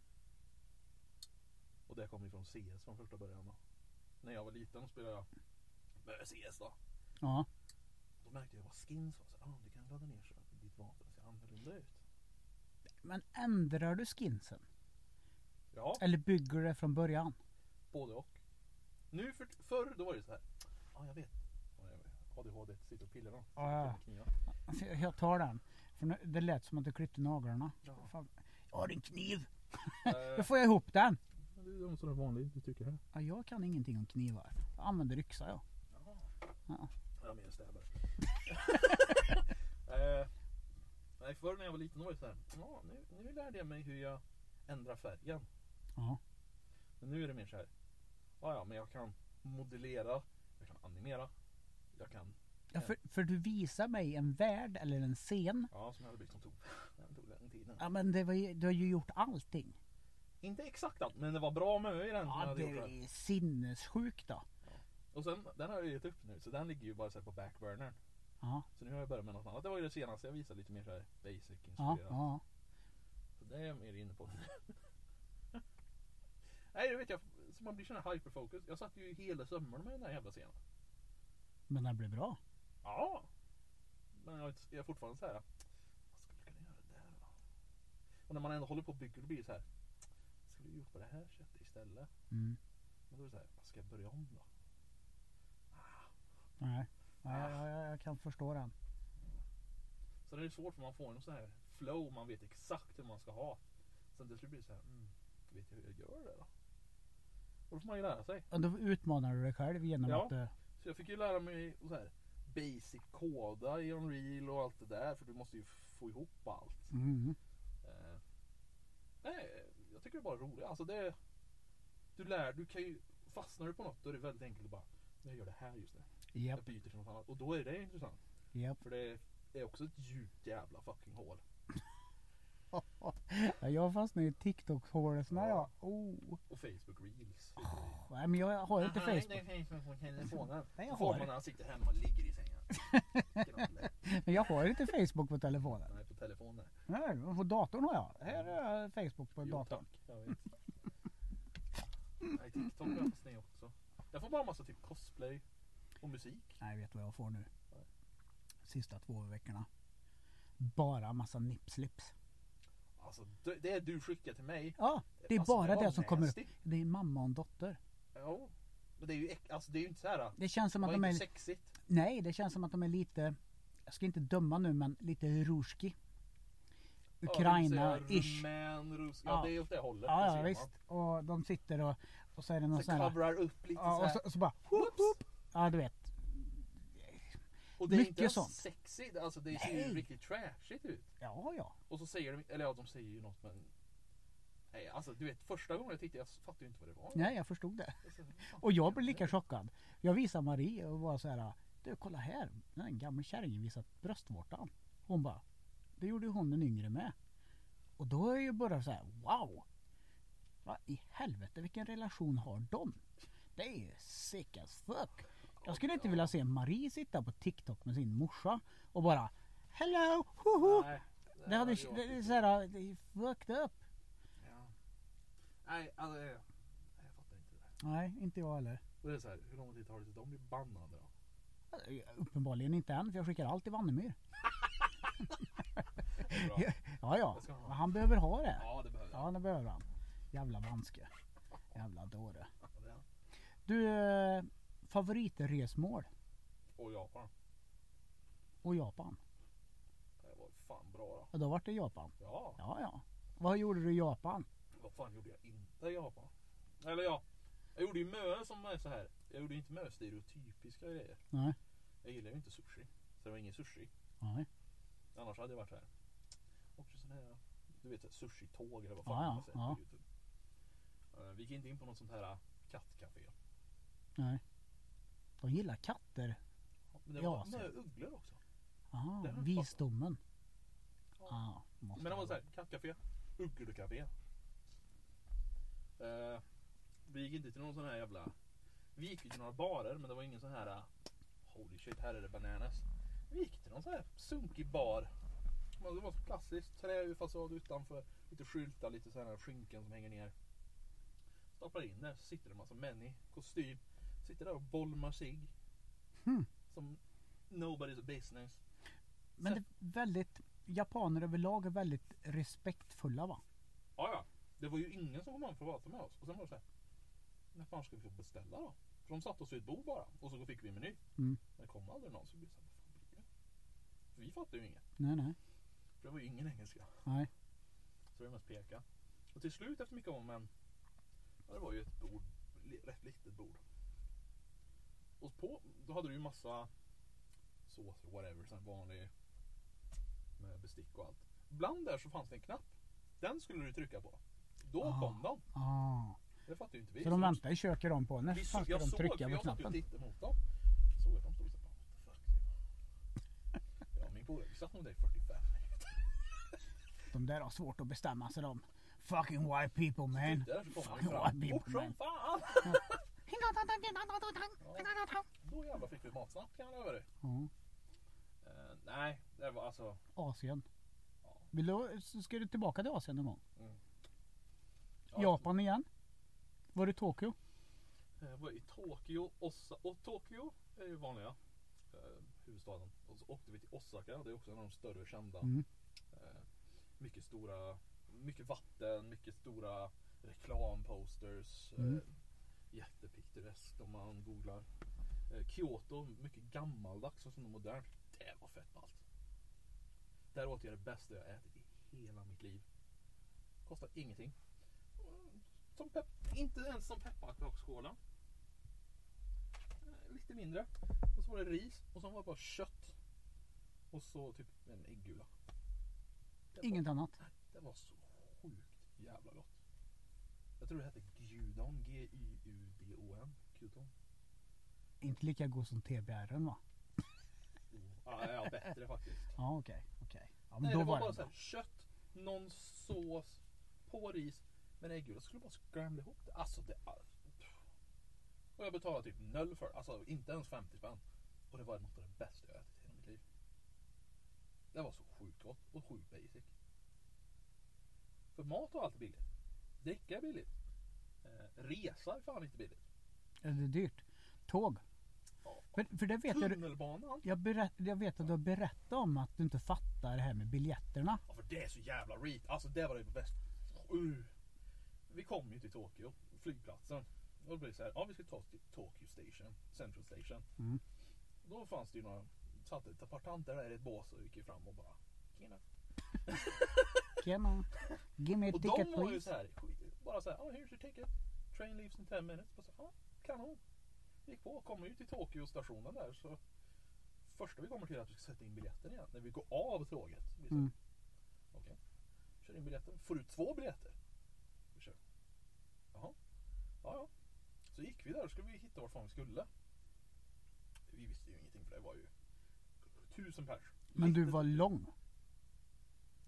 Och det kommer ju från CS från första början då. När jag var liten spelade jag med CS då. ja. Då märkte jag vad skins var. Så, ah, du kan ladda ner så att ditt vapen ser annorlunda ut. Men ändrar du skinsen? Ja, Eller bygger du det från början? både och. Nu för, förr då var det så här. Ja, ah, jag vet. Ja, jag vet. ADHD, sitter och pillar då. Ja. Alltså, Jag tar den. För nu- det lät som att du klippte naglarna. Ja. Fan. Jag har en kniv. Eh, Då får jag ihop den. det är en sån där vanlig du tycker här. Ja, jag kan ingenting om knivar. Jag använder yxa jag. Jaha. Ja. Jag är mer en städare. eh, nej, förr när jag var liten var det så här. Ja, nu, nu lärde jag mig hur jag ändrar färgen. Ja. Men nu är det mer så här. Ja, ja, men jag kan modellera. Jag kan animera. Jag kan. Ja, för, för du visar mig en värld eller en scen. Ja, som jag hade byggt som tog. Den tog den tiden. Ja men det var ju, du har ju gjort allting. Inte exakt allt, men det var bra mycket i den. Ja det är sinnessjukt då. Och sen, den har jag gett upp nu. Så den ligger ju bara så på backburnern. Ja, Så nu har jag börjat med något annat. Det var ju det senaste jag visade lite mer så här basic ja, inspirerat. ja. Så det är jag mer inne på. Nej det vet jag. Så man blir sån här hyperfocus. Jag satt ju hela sömmarna med den där jävla scenen. Men den blev bra. Ja. Men jag är- jag fortfarande så här. Vad skulle jag kunna göra där då? Och när man ändå håller på och bygger då blir det så här. Skulle vi gjort på det här sättet istället? Mm. Men då är det så här. Vad ska jag börja om då? Nej, ja, jag, jag, jag kan förstå den. Så det är svårt för man får en sån här flow. Man vet exakt hur man ska ha. Sen till slut blir det så här. Mm, vet jag hur jag gör det då? Då får man ju lära sig. Och då utmanar du dig själv genom Ja. att... eh, Så jag fick ju lära mig så här basic koda i Unreal och allt det där. För du måste ju få ihop allt. Mm. Eh, nej, jag tycker det är bara roligt. Alltså det, du lär, du kan ju, fastnar du på något då är det väldigt enkelt att bara, jag gör det här just nu. Japp, Jag byter till något annat. Och då är det intressant. japp. För det är också ett djupt jävla fucking hål. Ja, jag fastnade i TikTok-hålet när Ja. jag... Oh. Och Facebook reels. Nej men jag har inte Aha, Facebook. inte Facebook på telefonen. Nej, jag får har man när han sitter hemma och ligger i sängen. Men jag har inte Facebook på telefonen. Nej, på telefonen. Nej, på datorn har jag. Här är jag Facebook på Jo, datorn. tack. Jag vet. Nej, TikTok har jag fastnat i också. Jag får bara massa typ cosplay och musik. Nej, vet du vad jag får nu? Sista två veckorna. Bara massa nipslips. Alltså det, det du skickar till mig. Ja, det är Alltså, bara var det som kommer upp. Det är mamma och en dotter. Ja. Men det är ju, alltså det är ju inte så här. Det känns som Det att de är... sexigt. Nej, det känns som att de är lite... Jag ska inte döma nu men lite ruski. Ukraina-ish. Ja, Ja. det är åt det hållet. det Ja, ja visst. Och de sitter och, och så är det någon Så sån här... coverar upp lite Ja, så och här. så, och så bara... Whoop, whoop. Ja, du vet. Och det är mycket inte sånt. sexigt. Alltså det ser Nej. ju riktigt trashigt ut. Ja, ja. Och så säger de, eller ja de säger ju något men Nej alltså du vet första gången jag tittade jag fattade ju inte vad det var. Nej, jag förstod det. Jag sa, "Vad fan Och jag blev lika nu?" chockad. Jag visade Marie och var så här. Du kolla här. Den gamla kärringen visat bröstvårtan. Hon bara. Det gjorde ju hon den yngre med. Och då är ju bara så här. Wow. Vad i helvete vilken relation har de? Det är ju sick as fuck. Jag skulle inte vilja se Marie sitta på TikTok med sin morsa och bara Hello! Hoho! Nej, Det hade det är inte. så här, det fucked up. Ja. Nej alltså jag, jag fattar inte det. Nej, inte jag heller. Och det är så här, hur lång tid tar det tills de blir bannade då? Uppenbarligen inte än för jag skickar alltid Vannemyr. Det är bra. Ja, ja. Det han ha. Han behöver ha det. Ja det behöver jag. Ja, det behöver han. Jävla vanske. Jävla dåre. Det han. Du, eh, favoritresmål Och Japan. och Japan? Det var fan bra då. Ja, då vart det Japan. Ja. Ja, ja. Vad gjorde du i Japan? Vad fan gjorde jag inte i Japan? Eller ja. Jag gjorde ju mö som är så här. Jag gjorde inte mö stereotypiska grejer. Nej. Jag gillar ju inte sushi. Så det var ingen sushi. Nej. Annars hade jag varit här. Också sån här. Du vet sushi-tåg eller vad fan ja, man säger ja. på Youtube. Eh, Vi gick inte in på något sånt här kattcafé. Nej. De gillar katter. Men det Ja, var mö ugglor också. Aha, har jag visdomen. Ja. Ah, måste Men det var så här, kattcafé, ugglecafé. Eh, vi gick inte till någon sån här jävla... Vi gick ju till några barer men det var ingen sån här... eh, Holy shit, här är det bananas. Vi gick till någon sån här sunkig bar. Men Det var så klassiskt. Träfasad utanför. Lite skyltar, lite sån här skynken som hänger ner. Stoppar in där så sitter det en massa män i kostym. Sitter där och bolmar sig. Hmm. Som nobody's business. Men det är väldigt, japaner överlag är väldigt respektfulla va? Ja, ja. Det var ju ingen som kom fram för att prata med oss. Och sen var det så här. När fan ska vi få beställa då? För de satte oss vid ett bord bara. Och så fick vi en meny. Mm. Men det kom aldrig någon. Så vi sa, vad fan blir det? För vi fattade ju inget. Nej, nej. För det var ju ingen engelska. Nej. Så det var mest peka. Och till slut efter mycket om men. Ja, det var ju ett bord. Rätt litet bord. Och på, då hade du ju massa såser, whatever, sån vanlig med bestick och allt. Bland där så fanns det en knapp. Den skulle du trycka på. Då Ah. kom de. Ah. Det fattar ju inte vi. Så de väntar i köket de på. När fan såg, ska jag de såg, trycka på jag knappen? tittade mot dem. Såg att de stod såhär, what the fuck. Ja, min polare, satt nog där i 45 minuter. De där har svårt att bestämma sig de. Fucking white people man. Fucking white fort people som man. fan. Då jävlar fick vi matsnack kan jag lova dig. Ja. Eh, nej, det var alltså. Asien. Ja. Vill du, ska du tillbaka till Asien någon gång? ja, Japan igen? Var det Tokyo? Jag var i Tokyo, Osa och Tokyo är ju vanliga eh, huvudstaden. Och så åkte vi till Osaka, det är också en av de större kända. Mm. Eh, mycket stora, mycket vatten, mycket stora reklamposters. Mm. Jättepiktoreskt om man googlar. Eh, Kyoto, mycket gammaldags och sånt modernt. Det var fett ballt. Där åt jag det bästa jag ätit i hela mitt liv. Kostar ingenting. Som inte ens som pepparkaksskålar. Eh, Lite mindre. Och så var det ris och så var det bara kött. Och så typ en äggula. Inget annat? det var så sjukt jävla gott. Jag tror det hette Gyudon. G-Y-U-D-O-N. Gyudon. Inte lika god som TBR va? Ja, ja, bättre faktiskt. Ja okej. okej. Ja, men Nej, då det var var bara det så bra. här, kött, någon sås, på ris med en äggula. Skulle bara scramble ihop det. Alltså det... Och jag betalade typ noll för det. Alltså inte ens 50 spänn. Och det var något av det bästa jag ätit i hela mitt liv. Det var så sjukt gott och sjukt basic. För mat var alltid billigt. Dricka är billigt. Eh, resa är fan inte billigt. Är det dyrt? Tåg? Ja. För, för det vet jag, Tunnelbanan. jag, berätt, jag vet att du har berättat om att du inte fattar det här med biljetterna. Ja för det är så jävla reet. Alltså det var det bästa. Uh. Vi kom ju till Tokyo, flygplatsen. Och då blev det så här, ja vi ska ta oss till Tokyo Station, Central Station. Mm. Då fanns det ju några, satt ett par tanter där i ett bås och gick fram och bara Tjena. Tjena. Give me a Och ticket de var ju please. så här, bara så här, oh, here's your ticket. Train leaves in 10 minutes. Bara så, ja, kanon. Gick på, kommer ju till Tokyo stationen där så första vi kommer till är att vi ska sätta in biljetten igen. När vi går av tåget. Vi Mm. Okej. Kör in biljetten. Får ut två biljetter. Vi kör. Jaha. Ja, ja. Så gick vi där och skulle vi hitta vart fan vi skulle. Vi visste ju ingenting för det var ju tusen pers. Men du var lång.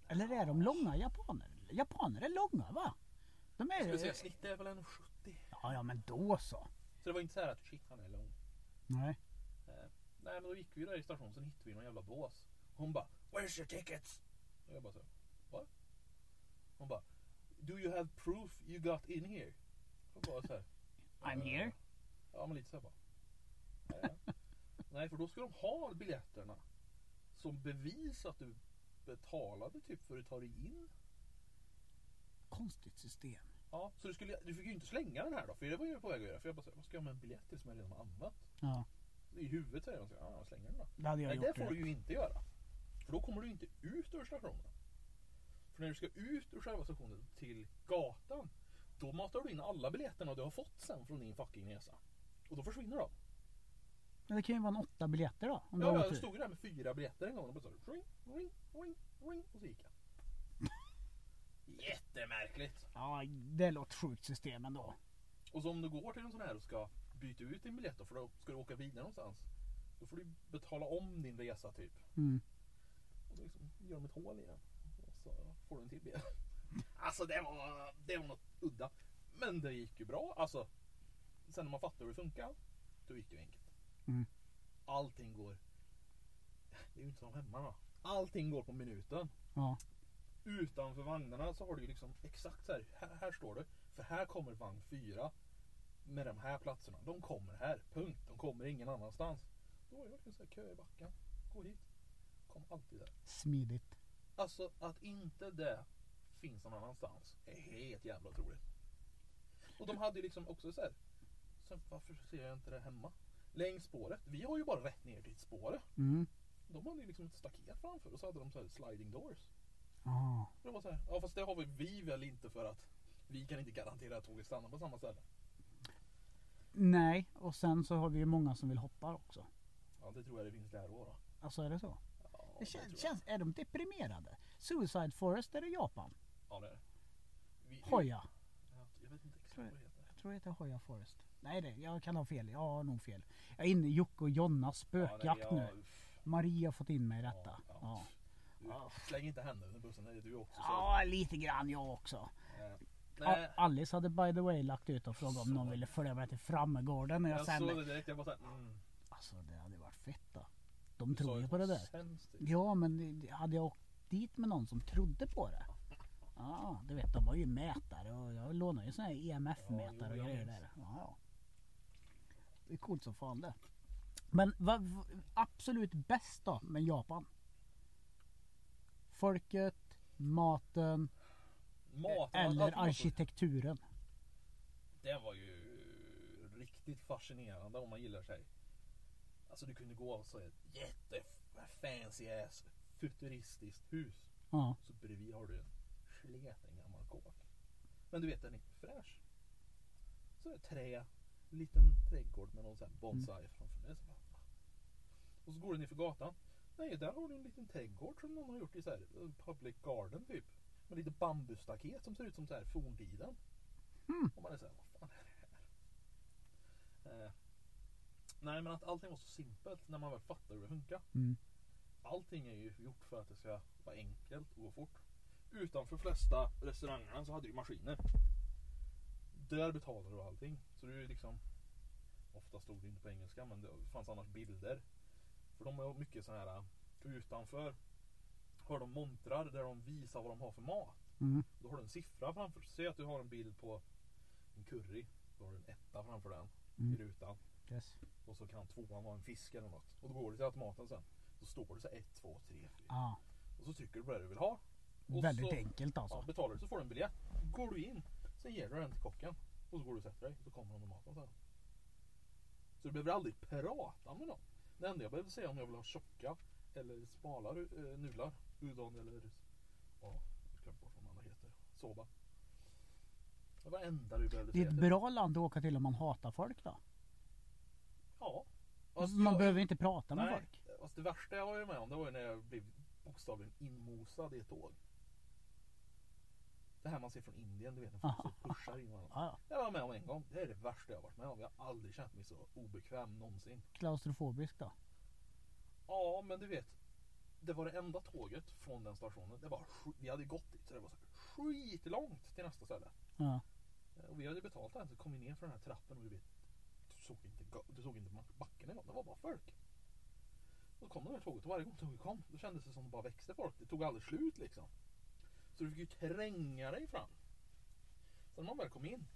Eller är de långa japaner? Japaner är långa va? De Ska vi säga, är... snittet är väl en 70. Ja, ja men då så. Så det var inte så här att shit han är lång. Nej. Eh, nej men då gick vi där i stationen sen hittade vi någon jävla bås. Hon bara Where's your tickets? Och jag bara så What? Hon bara Do you have proof you got in here? Och bara så här. I'm "Eh, here." Ja men lite så här bara. "Ja, ja." Nej för då ska de ha biljetterna som bevis att du betalade typ för att ta dig in. Konstigt system. Ja, så du, skulle, du fick ju inte slänga den här då, för det var jag på väg att göra. För jag bara vad ska jag med en biljett till som jag redan har använt? Ja, I huvudet säger de ja, slänger den då. det hade jag Nej, gjort. det får du ju inte göra. För då kommer du inte ut ur stationen. För när du ska ut ur själva stationen till gatan, då matar du in alla biljetterna du har fått sen från din fucking resa. Och då försvinner de. Men det kan ju vara en åtta biljetter då. Om Ja, jag stod ju där med fyra biljetter en gång och bara så ring, ring, ring, ring och så gick jag. Jättemärkligt. Ja, det låter sjukt system ändå. Och så om du går till en sån här och ska byta ut din biljett då, för då ska du åka vidare någonstans. Då får du betala om din resa typ. Mm. Och då liksom gör de ett hål i den. Och så får du en till biljett. Alltså det var, det var något udda. Men det gick ju bra. Alltså, sen när man fattade hur det funkar, då gick det ju enkelt. Mm. Allting går. Det är ju inte som hemma då. Allting går på minuten. Ja. Utanför vagnarna så har du ju liksom exakt så här, här. Här står det. För här kommer vagn 4. Med de här platserna. De kommer här. Punkt. De kommer ingen annanstans. Då var det verkligen så här kö i backen. Gå hit. Kom alltid där. Smidigt. Alltså att inte det finns någon annanstans är helt jävla otroligt. Och de hade ju liksom också så här. Så varför ser jag inte det hemma? Längs spåret. Vi har ju bara rätt ner till spåret. Mm. De hade ju liksom ett staket framför och så hade de så här sliding doors. Ah. Det var så här, ja fast det har vi, vi väl inte för att vi kan inte garantera att tåget stannar på samma ställe. Nej, och sen så har vi ju många som vill hoppa också. Ja det tror jag det finns där då. då. Alltså är det så? Ja, Det känns, jag. känns, är de deprimerade? Suicide Forest är det Japan. Ja det är det. Vi- Hoya. Ja, Jag vet inte exakt vad jag. det heter. Jag tror det heter Hoya Forest. Nej, det, jag kan ha fel. Jag har nog fel. Jag är inne i Jocke och Jonnas spökjakt Ja, nu. Maria har fått in mig i detta. Ja, Ja, Ja. Släng inte händerna under bussen, det är du också. så- ja lite grann jag också. Nej, Alice hade by the way lagt ut och frågat om någon ville följa med till Frammegården. när jag jag sen, såg det direkt. Jag bara såhär, mm. Alltså det hade varit fett då. De Du tror ju på det där. sämst ut. Ja men hade jag åkt dit med någon som trodde på det. Ja, du vet de var ju mätare och jag lånade ju såna här EMF-mätare Ja, och grejer där. Ja, ja. Det är coolt som fan det. Men vad absolut bäst då med Japan? Folket, maten Maten, eller allt var så- arkitekturen. Det var ju riktigt fascinerande om man gillar sig. Alltså du kunde gå och så ett jätte fancy ass futuristiskt hus. Ja, Så bredvid har du en sleten gammal kåk. Men du vet den är fräsch. Så är det trä, liten trädgård med någon sån här bonsai framför det. Så bara, va? Och så går du ner för gatan. Nej, där har du en liten trädgård som någon har gjort i så här eh, public garden typ. Med lite bambustaket som ser ut som så här forntiden. Mm. Och man är så här, vad fan är det här? Eh, nej, men att allting var så simpelt när man väl fattar hur det funkar. Mm. Allting är ju gjort för att det ska vara enkelt och gå fort. Utanför flesta restaurangerna så hade du maskiner. Där betalade du allting. Så du liksom Ofta stod det inte på engelska men det fanns annars bilder. För de har mycket så här utanför har de montrar där de visar vad de har för mat. Mm. Då har du en siffra framför dig. Säg att du har en bild på en curry. Då har du en etta framför den i Mm. rutan. Yes. Och så kan tvåan vara en fisk eller något. Och då går du till automaten sen. Då står det så här 1, 2, 3, 4. Ja, Och så trycker du på det du vill ha. Och väldigt så, enkelt Ja, alltså. betalar du så får du en biljett. Går du in. Sen ger du den till kocken. Och så går du och sätter dig. Så kommer de med maten sen. Så du behöver aldrig prata med någon. Det enda jag behöver säga om jag vill ha tjocka eller smala eh, nudlar. Udon eller... Ja, jag glömde bort vad de andra heter. Soba. Det var det enda du behövde Det är säga. ett bra land att åka till om man hatar folk då. Ja. Alltså, Man jag- behöver inte prata med Nej, folk. alltså det värsta jag var med om det var ju när jag blev bokstavligen inmosad i ett tåg. Det här man ser från Indien, du vet när folk så pushar in varandra. Jag var med om en gång. Det är det värsta jag varit med om. Jag har aldrig känt mig så obekväm någonsin. Klaustrofobisk då. Ja, men du vet. Det var det enda tåget från den stationen. Det var vi hade gått dit så det var så skitlångt till nästa ställe. Ja. Eh, Och vi hade betalt det här så kom vi ner för den här trappen och du vet. Du såg inte, du såg inte back- backen en gång. Det var bara folk. Och så kom det här tåget och varje gång tåget kom då kändes det som det bara växte folk. Det tog aldrig slut liksom. Så du fick ju tränga dig fram. Så när man väl kom in.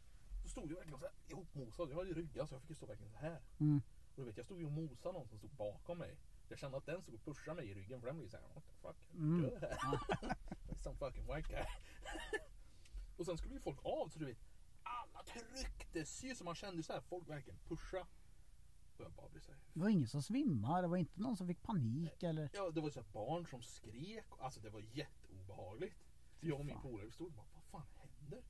Då stod jag verkligen så här ihopmosad. Jag hade ju ryggat så jag fick ju stå verkligen så här. Mm. Och du vet jag stod ju och mosade någon som stod bakom mig. Jag kände att den stod och pushade mig i ryggen för den blev såhär what the fuck. Mm. Gör det här. Some fucking white guy. och sen skulle ju folk av så du vet. Alla trycktes ju så man kände så här folk verkligen pusha. Och jag bara blev så här. Det var ingen som svimmade. Det var inte någon som fick panik eller. Ja det var så här barn som skrek. Alltså det var jätteobehagligt. Jag och min polare stod och bara vad fan händer?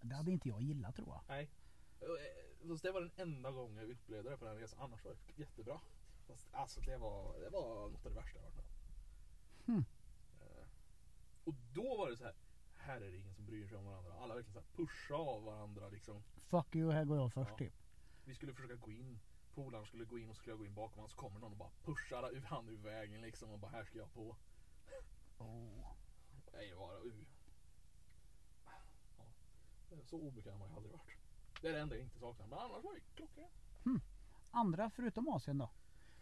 Det hade inte jag gillat tror jag. Nej. Eh, Fast det var den enda gången jag upplevde det på den resan. Annars var det jättebra. Fast alltså det var, det var något av det värsta jag varit med. Hmm. Och då var det så här. Här är det ingen som bryr sig om varandra. Alla verkligen så här pusha av varandra liksom. Fuck you, här går jag först Ja. typ. Vi skulle försöka gå in. Polaren skulle gå in och skulle jag gå in bakom honom. Så kommer någon och bara pushar han ur vägen liksom. Och bara här ska jag på. Oh. Nej, det var uh. ja. Så obekväm har jag aldrig varit. Det är det enda jag inte saknar. Men annars var det klockrent. Andra förutom Asien då?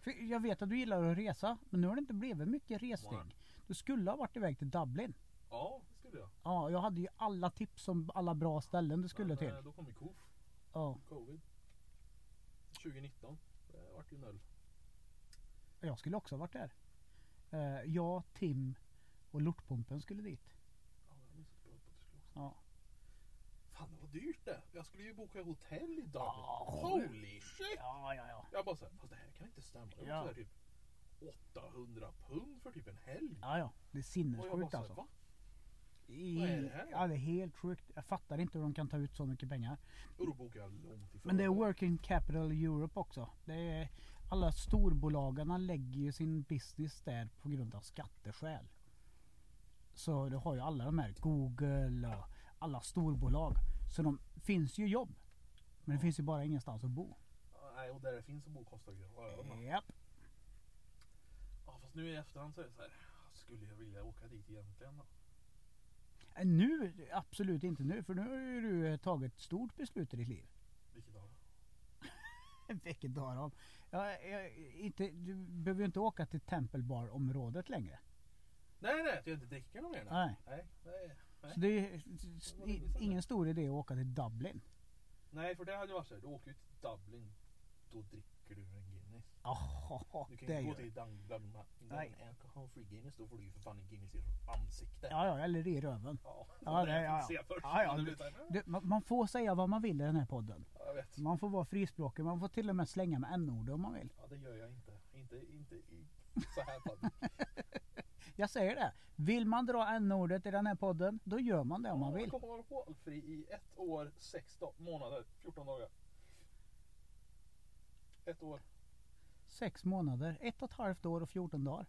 För jag vet att du gillar att resa. Men nu har det inte blivit mycket. Nej. Du skulle ha varit iväg till Dublin. Ja, det skulle jag. Ja, jag hade ju alla tips om alla bra ställen du skulle Men, till. eh, Då kom ju KOF, Ja, covid. 2019. Det vart ju noll. jag skulle också ha varit där. Eh, jag, Tim och Lortpumpen skulle dit. Ja, jag minns att det skulle också. Ja. Fan det var dyrt det. Jag skulle ju boka hotell i Dublin. Ja, Holy shit! Ja, ja, ja. Jag bara såhär, fast det här kan inte stämma. Det var Ja. så här typ 800 pund för typ en helg. Ja, ja. Det är sinnessjukt alltså. va? I, vad är det här? Ja, det är helt sjukt. Jag fattar inte hur de kan ta ut så mycket pengar. Och då bokade jag långt ifrån. Men det är Working Capital Europe också. Det är, alla storbolagen lägger ju sin business där på grund av skatteskäl. Så du har ju alla de här Google och alla storbolag. Så de finns ju jobb. Men det finns ju bara ingenstans att bo. Nej, och där det finns att bo kostar ju öronen. Japp. Ja, fast nu i efterhand så är det så här. Skulle jag vilja åka dit egentligen då? Äh, Nu, absolut inte nu. För nu har ju du eh, tagit ett stort beslut i ditt liv. Vilket av Vilket har de? Ja, jag, inte, du behöver ju inte åka till Temple Bar området längre. Nej, nej, att jag inte dricker något mer. Nej. Nej, nej, nej. Så det är ingen stor idé att åka till Dublin. nej, för det hade ju varit så här. Du åker ju till Dublin. Då dricker du en Guinness. Jaha, Du kan ju gå till Dublin. Dublin Alcohol Free Guinness. Då får du ju för fan en Guinness i ansiktet. Ja, ja, eller i röven. Ja, Ja, det ja, ja. först. Ja, ja, du- Du, man, får säga vad man vill i den här podden. Ja, jag vet. Man får vara frispråkig. Man får till och med slänga med n-ord om man vill. Ja, det gör jag inte. Inte, inte i så här podd. Jag säger det. Vill man dra n-ordet i den här podden, då gör man det om man vill. Jag kommer vara alkoholfri i ett år, sex månader, 14 dagar. Ett år. Sex månader, ett och ett halvt år och 14 dagar.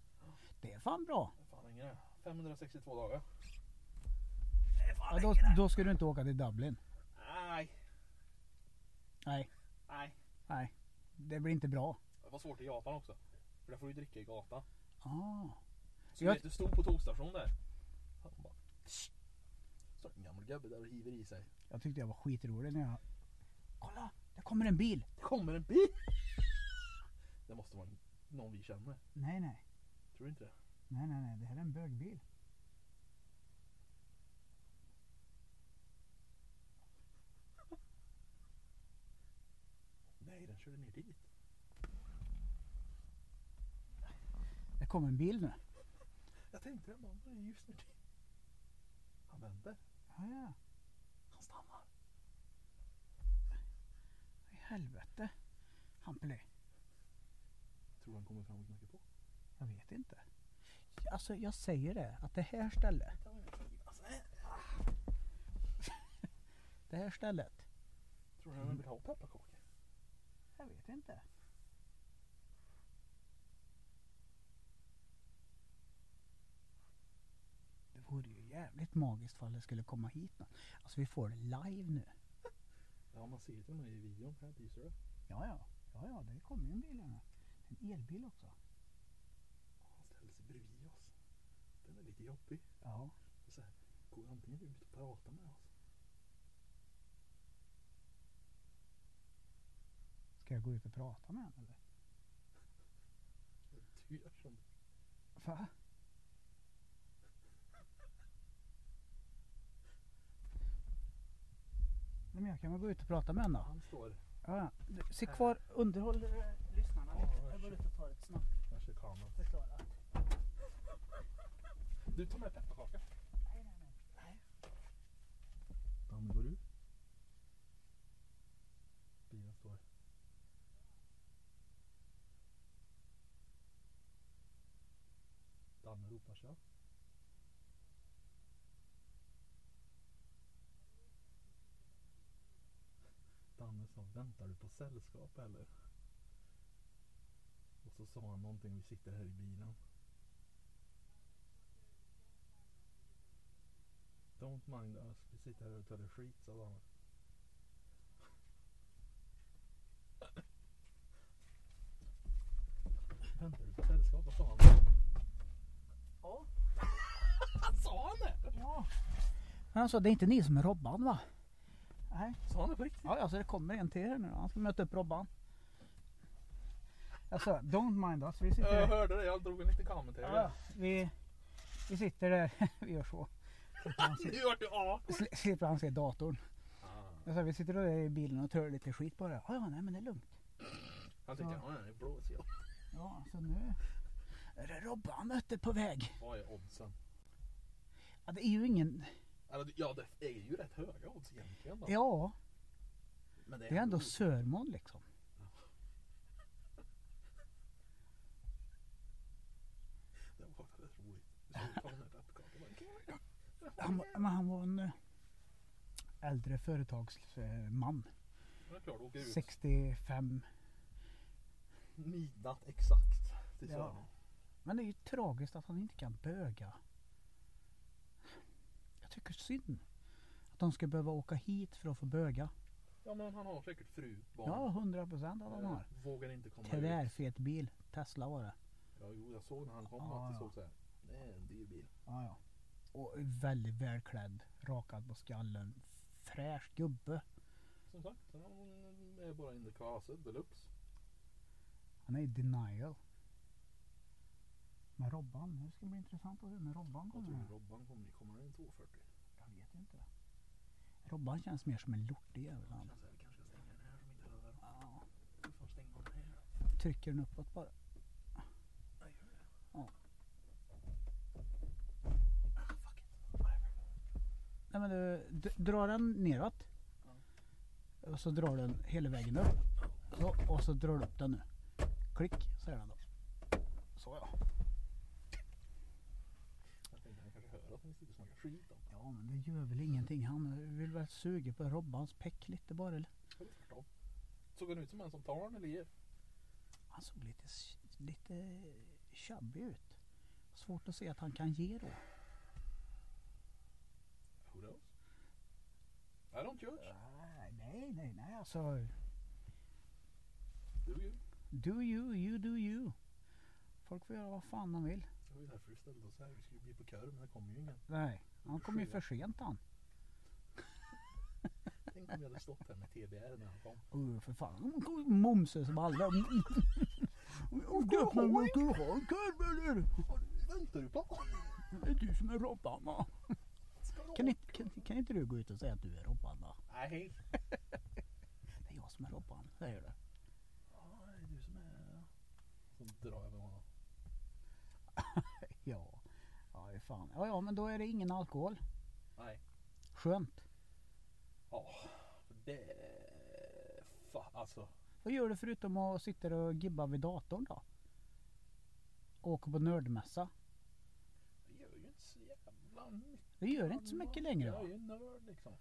Det är fan bra. Fan länge det. 562 dagar. Ja, då, då ska du inte åka till Dublin. Nej. Nej, Nej. nej. Det blir inte bra. Det var svårt i Japan också. För där får du dricka i gatan. Ah. Så Jag- vet, du stod på tågstation där. Han bara... Så en gammal gubbe där och hiver i sig. Jag tyckte jag var skitrolig när jag... Kolla! Det kommer en bil! Det kommer en bil! Det måste vara någon vi känner. Nej, nej. Tror du inte det? Nej, nej, nej. Det här är en bögbil. Nej, den körde ner dit. Det kommer en bil nu. Jag tänkte det, man är just ner dit. Han vänder. Ja, ja. Han stannar. helvete? Hampeli, Tror han kommer fram och knackar på? jag vet inte. Alltså jag säger det, att det här stället, Alltså, det här stället. tror du han vill ha pepparkakor? Jag vet inte. Det vore ju jävligt magiskt ifall det skulle komma hit någon. Alltså vi får det live nu. Ja, man ser till och med i videon. Här visar det. Ja, ja. Ja, ja, det kommer ju en bil här nu. En elbil också. Han ställer sig bredvid oss. Den är lite jobbig. Ja. Så här, går antingen ut och pratar med oss. Ska jag gå ut och prata med honom eller? Du gör som Va? Men jag kan väl gå ut och prata med honom han står. Ja. Du, Sitt kvar, underhåll eh, lyssnarna Ja, lite. Jag går ut och tar ett snack. Där ser kameran. Förklara. Du tar med pepparkaka. Nej, nej, nej. Danne går ut. Bilen står. Danne ropar sig. Danne sa, väntar du på sällskap eller? Och så sa han någonting, vi sitter här i bilen. Don't mind us, vi sitter här och tar det skit, sa Danne. Väntar du på sällskap? Vad sa han? Ja. Sa han det? ja. Han sa, det är inte ni som är Robban va? Nej. Sa han det på riktigt? Ja, alltså det kommer en till här nu. Han ska möta upp Robban. Alltså, don't mind us. Vi Jag sitter, hörde det, jag drog en liten kommentar. ja, vi, vi sitter där. vi gör så. Slipper han se- Nu vart du A. sli- Slipper han se datorn. Jag sa, vi sitter där i bilen och trör lite skit på det. Ja, ja, nej men det är lugnt. Han tyckte, Ja. det är blåsig. Ja, så nu är det Robban ute på väg. Vad är oddsen? Ja, det är ju ingen... Ja, det är ju rätt höga odds egentligen då. Ja, Men det är ändå roligt. Sörmån liksom. Det var rätt roligt. Han, var- men han var en eh, äldre företagsman. Det är klart, åker ut 65. midnatt exakt till Ja. Sörmån. Men det är ju tragiskt att han inte kan böga. Tycker synd. Att de ska behöva åka hit för att få böga. Ja, men han har säkert fru, barn. Ja, 100 procent av de har. Eh, Vågar inte komma ut. Tvärfet bil. Tesla var det. Ja, jo, jag såg när han kom Ja, att det såg så här. Det är en dyr bil. Ja, ja. Och väldigt välklädd. Rakad på skallen. Fräsch gubbe. Som sagt, han är bara in the closet deluxe. Han är i denial. Men Robban, det ska bli intressant att se när Robban Jag tror kommer. Robban kommer, kommer det en 240? Jag vet inte. Robban känns mer som en lortig jävel han. Känns vi kanske ska stänga den här som inte hör. Ja. Vi får stänga den här. Trycker den uppåt bara. Nej, gör det. Ja. Ah, fuck it. Whatever. Nej men du, d- drar den neråt. Och så drar den hela vägen upp. Så, och så drar du upp den nu. Klick, säger den då. Så ja. Jag tänkte han kanske hör att ni sitter och snackar skit om. Ja men det gör väl ingenting. Han vill väl suga på Robbans peck lite bara. eller? Tvärtom. Såg han ut som en som tar den eller ger? Han såg lite, lite chubby ut. Svårt att se att han kan ge då. Who knows? I don't judge. Nej, nej, nej, nej alltså. Du ju. Do you, you do you. Folk får göra vad fan de vill. Det var ju därför du ställde oss här. Vi skulle bli på kör men det kom ju ingen. Nej, han kom ju för sent han. Tänk om vi hade stått här med TBR när han kom. Oh, för fan. Momsen som alla. Ska du ha en korv eller? Väntar du på? Det är du som är Robban Kan, inte- kan, kan inte du gå ut och säga att du är Robban va? Nej. Det är jag som är Robban, säger du. Ja, det är du som är... Så drar jag med honom. Ja. Ja, det är fan. Ja, ja, men då är det ingen alkohol. Nej. Skönt. Ja, det Fa, alltså. Vad gör du förutom att sitta och gibba vid datorn då? Åka på nördmässa? Jag gör ju inte så jävla mycket. Det gör inte så mycket längre Jag va? är ju nörd liksom.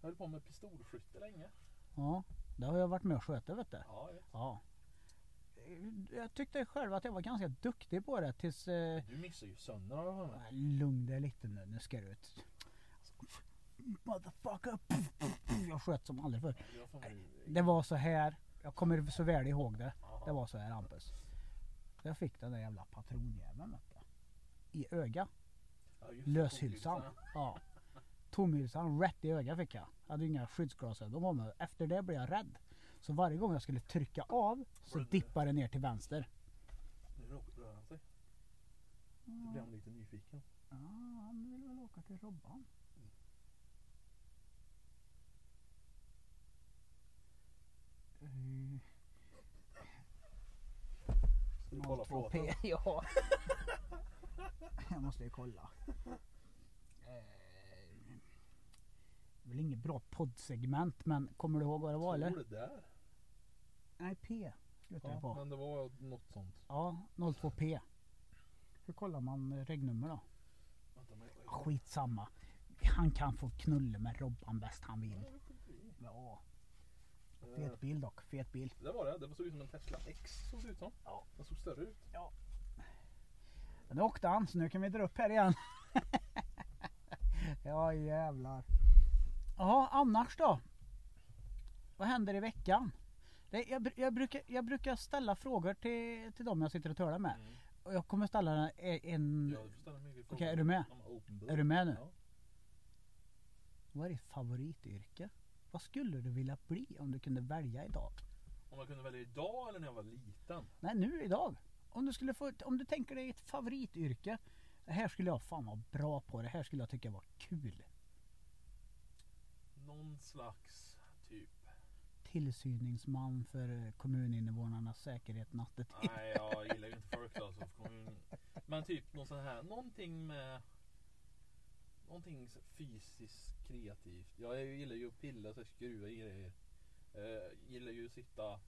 Jag höll på med pistolskytte länge. Ja, det har jag varit med och sköta vet du. Ja, jag. Ja. Jag tyckte själv att jag var ganska duktig på det tills... Eh, Du missar ju sönder för mig. lugn dig lite nu, nu ska du ut. Motherfucker! Jag sköt som aldrig förr. Det var så här. Jag kommer så väl ihåg det. Det var så här Hampus. Så jag fick den där jävla patronjäveln. I öga. Ja, Löshylsan. Ja. Tomhylsan rätt i ögat fick jag. Jag hade inga skyddsglasögon på mig. Efter det blev jag rädd. Så varje gång jag skulle trycka av så dippade det ner till vänster. Nu röra han sig. Då blir han lite nyfiken. Ja, han vill väl åka till Robban. Mm. Ska du kolla 02P, plåten? ja. Jag måste ju kolla. Eh, Det är väl inget bra poddsegment men kommer du ihåg vad det var eller? Tror det där? Nej P Ja, på. men det var något sånt. Ja 02P. Hur kollar man regnummer då? Vänta, men jag- Skitsamma. Han kan få knulla med Robban bäst han vill. Ja. Ja, Eh, fet bil dock. Fet bil. Det var det. Det såg ut som en Tesla X. Såg det ut som. Ja. Den såg större ut. Men nu åkte han så nu kan vi dra upp här igen. ja jävlar. Ja annars då? Vad händer i veckan? Det, jag, jag, brukar, jag brukar ställa frågor till, till dem jag sitter och talar med. Mm. Och jag kommer ställa en... en Ja, du får ställa mycket frågor. Okej, är du med? Är du med nu? Ja. Vad är ditt favorityrke? Vad skulle du vilja bli om du kunde välja idag? Om jag kunde välja idag eller när jag var liten? Nej nu idag. Om du skulle få, om du tänker dig ett favorityrke. Det här skulle jag fan vara bra på. Det här skulle jag tycka var kul. Någon slags. Tillsyningsman för eh, kommuninvånarnas säkerhet nattetid. Nej, jag gillar ju inte of kommun. Men typ någon sån här, någonting med Någonting fysiskt kreativt. Jag gillar ju att pilla och skruva i grejer. Eh, gillar ju att sitta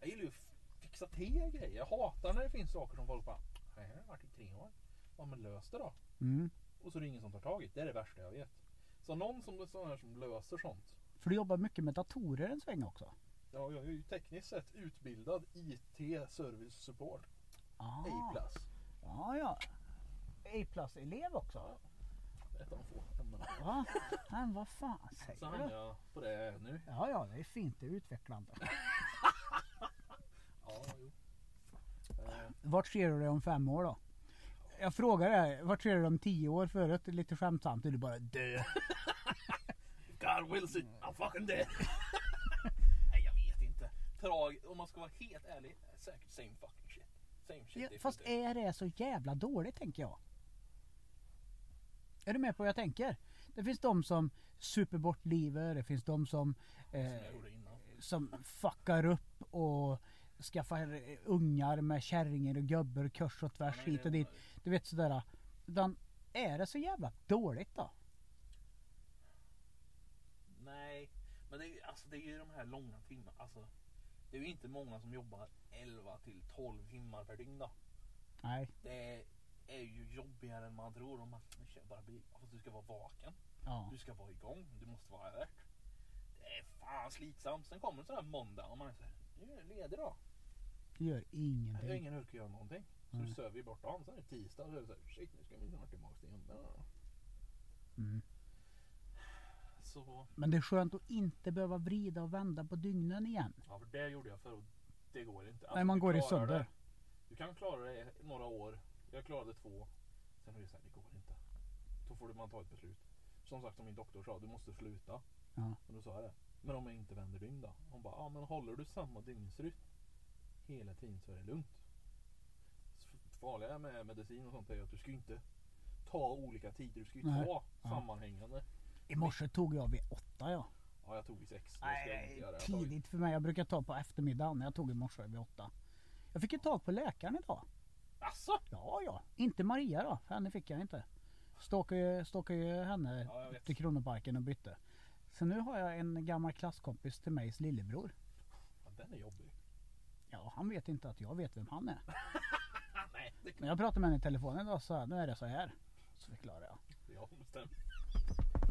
Jag gillar ju att fixa till grejer. Jag hatar när det finns saker som folk bara "Det här har jag varit i tre år. Ja men lös det då. Mm. Och så är det ingen som tar tag i det. Det är det värsta jag vet. Så någon som, sån här som löser sånt. För du jobbar mycket med datorer en sväng också. Ja, jag är ju tekniskt sett utbildad IT service support. Ah. A+. Ja, ja. A-plus-elev också. Ett av de få ämnena. Va? Men vad fan Så säger du? jag på det nu. Ja, ja, det är fint. Det är utvecklande. Ja, jo. Eh, Vart ser du dig om fem år då? Jag frågar dig, vart ser du dig om tio år förut? Lite skämtsamt. Du bara dö. Wills it, I'm fucking dead. Nej, jag vet inte. Trag, om man ska vara helt ärlig, säkert same fucking shit. Same shit. Ja, fast är det så jävla dåligt tänker jag? Är du med på vad jag tänker? Det finns de som super bort livet, det finns de som, Som eh, innan. som fuckar upp och skaffar ungar med kärringar och gubbar kors och tvärs hit och dit. Du vet sådär. Utan är det så jävla dåligt då? Nej, men det är, alltså, det är ju de här långa timmarna. Alltså, det är ju inte många som jobbar 11 till 12 timmar per dygn då. Nej. Det är ju jobbigare än man tror. Om man kör bara bil. Alltså, du ska vara vaken. Ja. Du ska vara igång. Du måste vara alert. Det är fan slitsamt. Sen kommer en sån här måndag och man är så här. Nu är ledig då. Det gör Jag har ingenting. ingen ork att göra någonting. Så Nej. du söver ju bort dagen. Sen är det tisdag och så är det så här. Shit nu ska vi snart tillbaka till jobbet. Mm. Så Men det är skönt att inte behöva vrida och vända på dygnen igen. ja, för det gjorde jag och det går inte. Alltså, Nej, man går i sönder. det. Du kan klara det några år. Jag klarade två. Sen är det så här, det går inte. Då får man ta ett beslut. Som sagt som min doktor sa, du måste sluta. Ja. Och då sa jag det. Men om jag inte vänder dygn då? Hon bara, ja men håller du samma dygnsrytm hela tiden så är det lugnt. S- Farliga med medicin och sånt är att du ska inte ta olika tider. Du ska ju Nej. ta Ja. I morse tog jag vid åtta ja. Ja, jag tog vid sex. Nej, tidigt för mig. Jag brukar ta på eftermiddagen. Jag tog i morse vid åtta. Jag fick ju tag på läkaren idag. Asså? Ja, ja. Inte Maria då. Henne fick jag inte. Stalkade ju, stalkade ju henne Ja, till Kronoparken och bytte. Så nu har jag en gammal klasskompis till migs lillebror. den är jobbig. Ja, han vet inte att jag vet vem han är. Nej, det När jag pratade med honom i telefonen då sa jag, nu är det så här. Så förklarade jag. som bestämmer.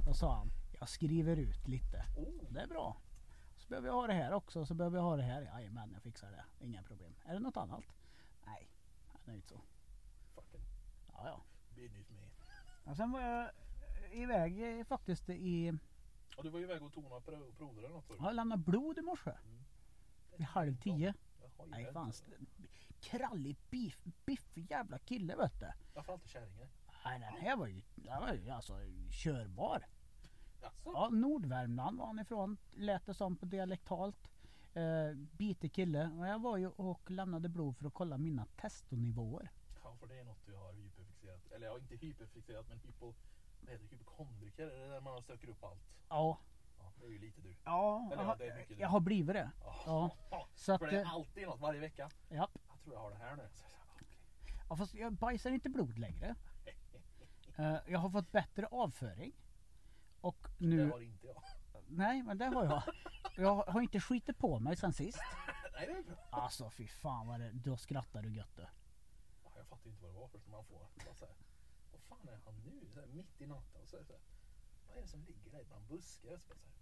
Då sa han, jag skriver ut lite. Oh, Det är bra. Så behöver jag ha det här också, så behöver jag ha det här. Jajamän, jag fixar det. Inga problem. Är det något annat? Nej, han är inte så. fucking Ja, ja. business man. Och sen var jag iväg eh, faktiskt i... Och du var iväg och tona pro- prover eller något? du? Jag lämnade blod i morse. Vid halv tio. Jaha, Nej fan. Krallig, biff, biffig jävla kille vet du. Varför alltid kärringar? Nej den här var ju, den var ju alltså körbar. Jaså? Ja, Nordvärmland var han ifrån. Lät det som på dialektalt. Eh, bitig kille. Och jag var ju och lämnade blod för att kolla mina testonivåer. Ja, för det är något du har hyperfixerat. Eller ja, inte hyperfixerat men hypo... Vad heter det? Hypokondriker? Är det där man söker upp allt? Ja, Ja, det är ju lite du. ja, Eller jag, ja, har, är mycket jag har blivit det. Ja. Ja. Så att, För det är eh, alltid något varje vecka. ja. Jag tror jag har det här nu. Så, okej. ja, fast jag bajsar inte blod längre. Eh, jag har fått bättre avföring. Och Det nu, har inte jag. nej men det har jag. Jag har inte skitit på mig sen sist. Nej, det är bra. Alltså fy fan vad det, då skrattar du gött du. Ja, Jag fattar inte vad det var först man får. Så här, vad fan är han nu? Så här, mitt i natten. Så här, så här, vad är det som ligger där bland buskar? Så bara så här,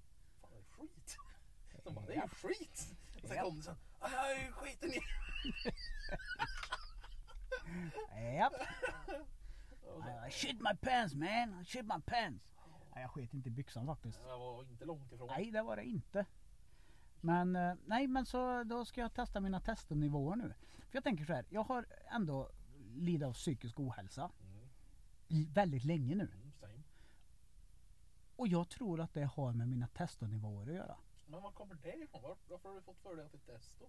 fan är det skit? Så bara, det är ju skit! Och sen kom det sen, "Ah, jag har ju skiten i... Japp. I shit my pants man, I shit my pants. Nej, jag sket inte i byxan faktiskt. Jag var inte långt ifrån. Nej det var det inte. Men eh, nej men så då ska jag testa mina testnivåer nu. För jag tänker så här, jag har ändå lidit av psykisk ohälsa Mm, i väldigt länge nu. mm, same. Och jag tror att det har med mina testonivåer att göra. Men var kommer det ifrån? Var, varför har du fått för dig att det är testo?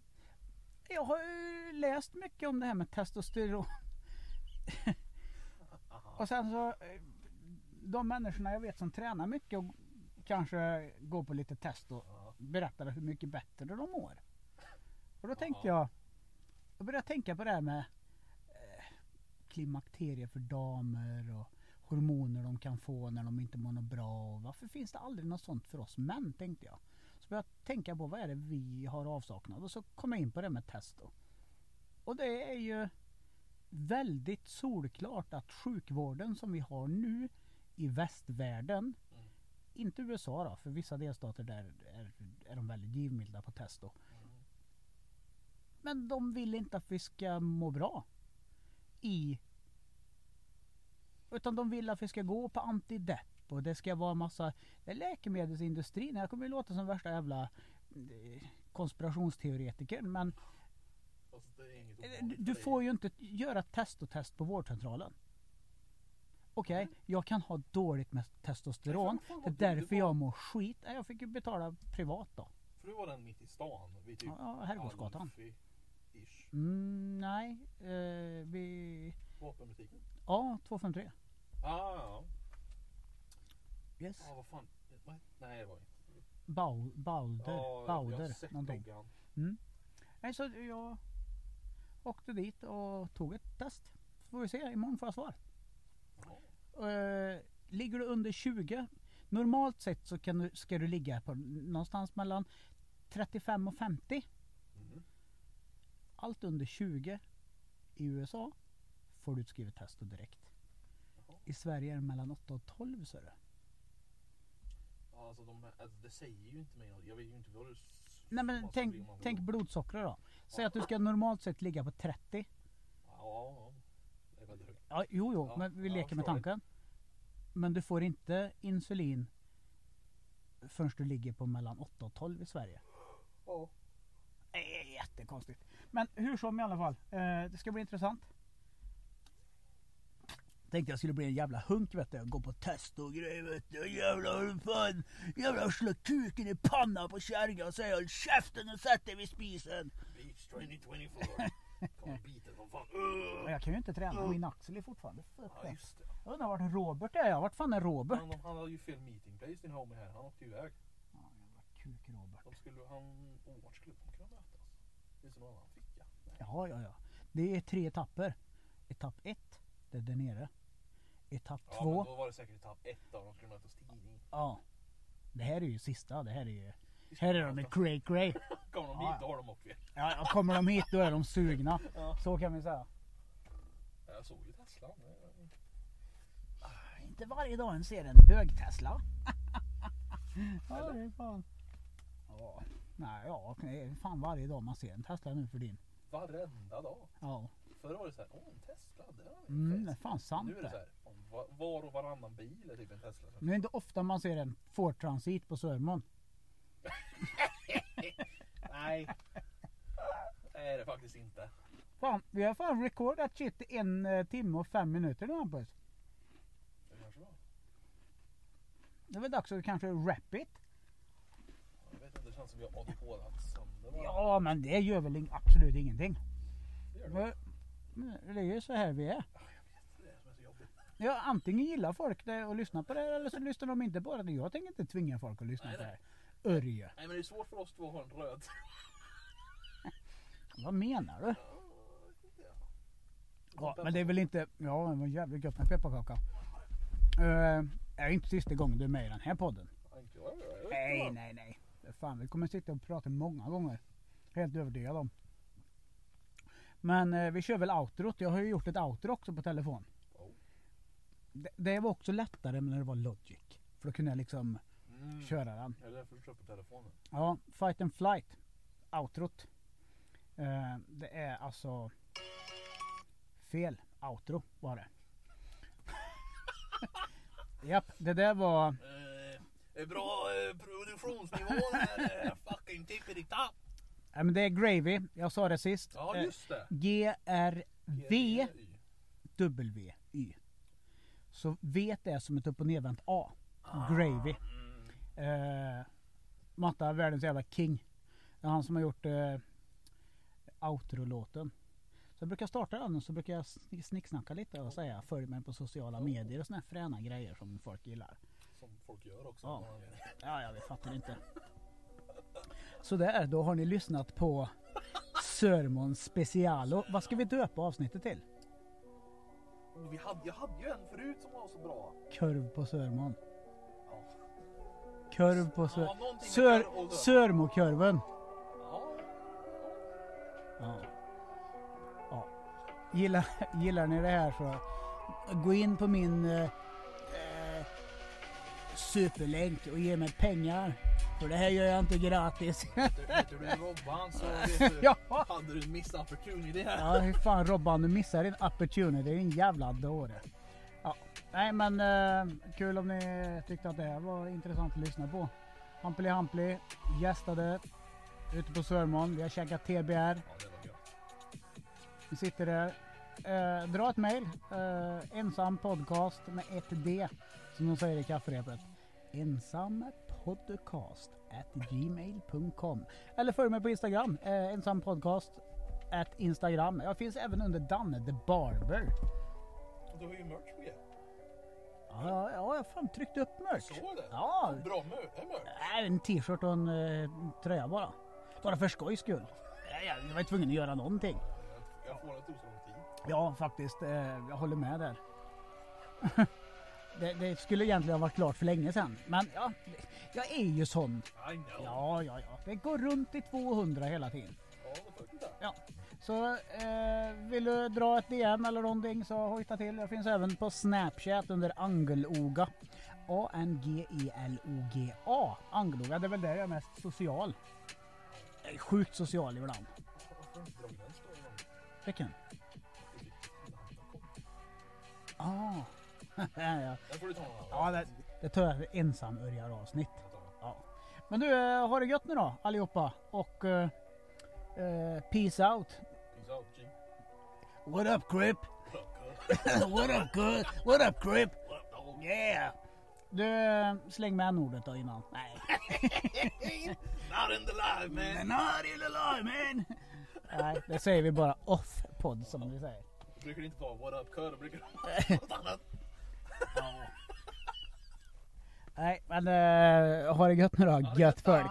Jag har ju läst mycket om det här med testosteron. Aha. Och sen så eh, de människorna jag vet som tränar mycket och kanske går på lite testo Ja. berättar hur mycket bättre de mår. Och då tänkte Ja. jag, jag började tänka på det här med eh, klimakterier för damer och hormoner de kan få när de inte mår något bra. Och varför finns det aldrig något sånt för oss män tänkte jag. Så började jag tänka på vad är det vi har avsaknad och så kom jag in på det med testo. Och det är ju väldigt solklart att sjukvården som vi har nu i västvärlden Mm. inte USA då, för vissa delstater där är, är de väldigt givmilda på testo. Mm. Men de vill inte att vi ska må bra. I... Utan de vill att vi ska gå på antidepp och det ska vara massa... Läkemedelsindustrin. Jag kommer ju låta som värsta jävla eh, konspirationsteoretiker men Ovanligt du får ju inte göra testotest på vårdcentralen. Okej, jag kan ha dåligt med testosteron. Det är därför jag mår skit. Jag fick ju betala privat då. För du var den mitt i stan vid typ Ja, Herrgårdsgatan. Mm, nej, eh, vi... Vapenbutiken. Ja, 253. Ah, ja. Yes. Ja, vad fan. Nej, det var inte. Bau, Balder. Ja, jag Bauder. har sett loggan. Nej, så jag åkte dit och tog ett test. Så får vi se, imorgon får jag svar. Eh, ligger du under 20 Normalt sett så kan du, ska du ligga på någonstans mellan 35 och 50. Mm. Allt under 20 i USA får du utskrivet testo direkt. I Sverige är det mellan 8 och 12 så är det. Alltså, de, alltså det säger ju inte mig något. Jag vet ju inte vad s- Nej men tänk, tänk då. blodsockret då. Säg att du ska normalt sett ligga på 30. Ja, ja. Det är väldigt högt. Ja, jo, jo, Ja, men vi ja, leker med förstår det. tanken. Men du får inte insulin förrän du ligger på mellan 8 och 12 i Sverige. Ja. Det är jättekonstigt. Men hur som i alla fall. Eh, det ska bli intressant. Tänkte jag skulle bli en jävla hunk vet du. Gå på test och grejer vet du. Jävlar fan. Jävlar slå kuken i pannan på kärringen och säga håll käften och sätt dig vid spisen. Beach 2024. Kommer biten som fan. Ugh. Men jag kan ju inte träna. Min axel är fortfarande fuck Ja. Jag undrar vart Robert är. Vart fan är Robert? Han, han hade ju fel meeting place din homie här. Han åkte iväg. Ja, jävla kuk-Robert. De skulle, han, vart skulle de kunna mötas? Det någon annan ficka? Ja, ja, ja. Det är tre etapper. Etapp ett, det är där nere. Etapp Ja, två, men då var det säkert etapp ett då. De skulle mötas tidning. ja. Det här är ju sista. Det här är ju Här är de i cray cray. Kommer de Ja, hit då har de åkt vet. Ja, ja, kommer de hit då är de sugna. Ja. Så kan vi säga. Jag såg ju Teslan. Det- Inte varje dag en ser en bög-Tesla. ja, det är fan. Ja, nej, ja, fan varje dag man ser en Tesla nu för din. Varenda dag. Ja, Förr var det såhär, åh en Tesla, det var mm, det är fan sant Nu är det såhär, var- och varannan bil är typ en Tesla. Är det inte ofta man ser en Ford Transit på Sörmån. Nej. Det är det faktiskt inte. Fan, vi har fan recordat shit i en eh, timme och fem minuter nu Hampus. Det kanske var. Det är väl dags att kanske wrap it. Jag vet inte, det känns som vi har ADHD sönder bara. Ja, men det gör väl absolut ingenting. Det gör det. Men- men Det är ju så här vi är. Ja, antingen gillar folk det och lyssnar på det eller så lyssnar de inte på det. Jag tänker inte tvinga folk att lyssna Nej, på det här. Örje. Nej men det är svårt för oss två att ha en röd. Vad menar du? Ja, men det är väl inte... Ja, det var jävligt gött med pepparkaka. Uh, är inte sista gången du är med i den här podden. Nej, nej, nej. Fan, vi kommer sitta och prata många gånger. Helt övertygad om. Men eh, vi kör väl outrot. Jag har ju gjort ett outro också på telefon. Oh. Det, det var också lättare när det var Logic. För då kunde jag liksom Mm. köra den. Det är därför du köper telefonen. Ja, Fight and Flight. Outrot. Eh, det är alltså fel outro var det. Japp, det där var... Eh, bra eh, produktionsnivå där. eh, fucking tippity-tapp. Ja, men det är Gravy. Jag sa det sist. Ja Eh, just det. G-R-V W-Y. Så V är som ett upp och nedvänt A. Gravy. Mm. Eh, Matta är världens jävla king. Det är han som har gjort eh, outro-låten. Så jag brukar starta den och så brukar jag sn- snicksnacka lite och säga följ mig på sociala medier och såna här fräna grejer som folk gillar. Som folk gör också. Ja. Ja, jag fattar inte. Så där, då har ni lyssnat på Sörmon Specialo. Vad ska vi döpa avsnittet till? Vi hade, jag hade ju en förut som var så bra. Kurv på Sörmon. Ja. Kurv på Sör... Ja, Sör... och. Sörmokurven. Ja. Ja. ja. Gillar, gillar ni det här så gå in på min eh, superlänk och ge mig pengar. För det här gör jag inte gratis. Heter du Robban så vet du, Ja. hade du en missed opportunity här. Ja, hur fan Robban, du missar din opportunity. Din jävla dåre. Ja. Nej men eh, kul om ni tyckte att det här var intressant att lyssna på. Hampeli Hampli gästade ute på Sörmån. Vi har käkat TBR. Ja. Vi sitter där. Eh, dra ett mail. Eh, ensam podcast med ett D. Som de säger i kafferepet. Ensam podcast at gmail.com. Eller följ mig på Instagram. Eh, ensam podcast at Instagram. Jag finns även under Danne the Barber. Du har ju merch på G. Ja, ja, jag har fan tryckt upp merch. Så är det? Ja. Bra mer- merch. Nej, en t-shirt och en eh, tröja bara. Bara för skojs skull. Jag, jag, var tvungen att göra någonting. Jag får det tog så lång tid. Ja, faktiskt. Eh, jag håller med där. det, det skulle egentligen ha varit klart för länge sedan. Men ja, jag är ju sån. Ja, ja, ja. Det går runt i 200 hela tiden. Ja. Så eh, vill du dra ett DM eller någonting så hojta till. Jag finns även på Snapchat under Angeloga. A-N-G-E-L-O-G-A. Angeloga, det är väl där jag är mest social. Jag är sjukt social ibland. Vilken? Ah. Ja. Den får du ta någon ja det, det tar jag för ensam avsnitt. Jag tar den. Ja. Men du, eh, ha det gött nu då allihopa. Och eh, eh, peace out. Peace out, G. What up crip? What up, good? What up crip? Yeah! Du, släng med n-ordet då innan. Nej. Not in the live, man. Not in the lie man! Nej, det säger vi bara off-podd som vi säger. Jag brukar inte ta what up, cut. Jag brukar ta något annat. Nej, men uh, ha det gött nu då, gött folk.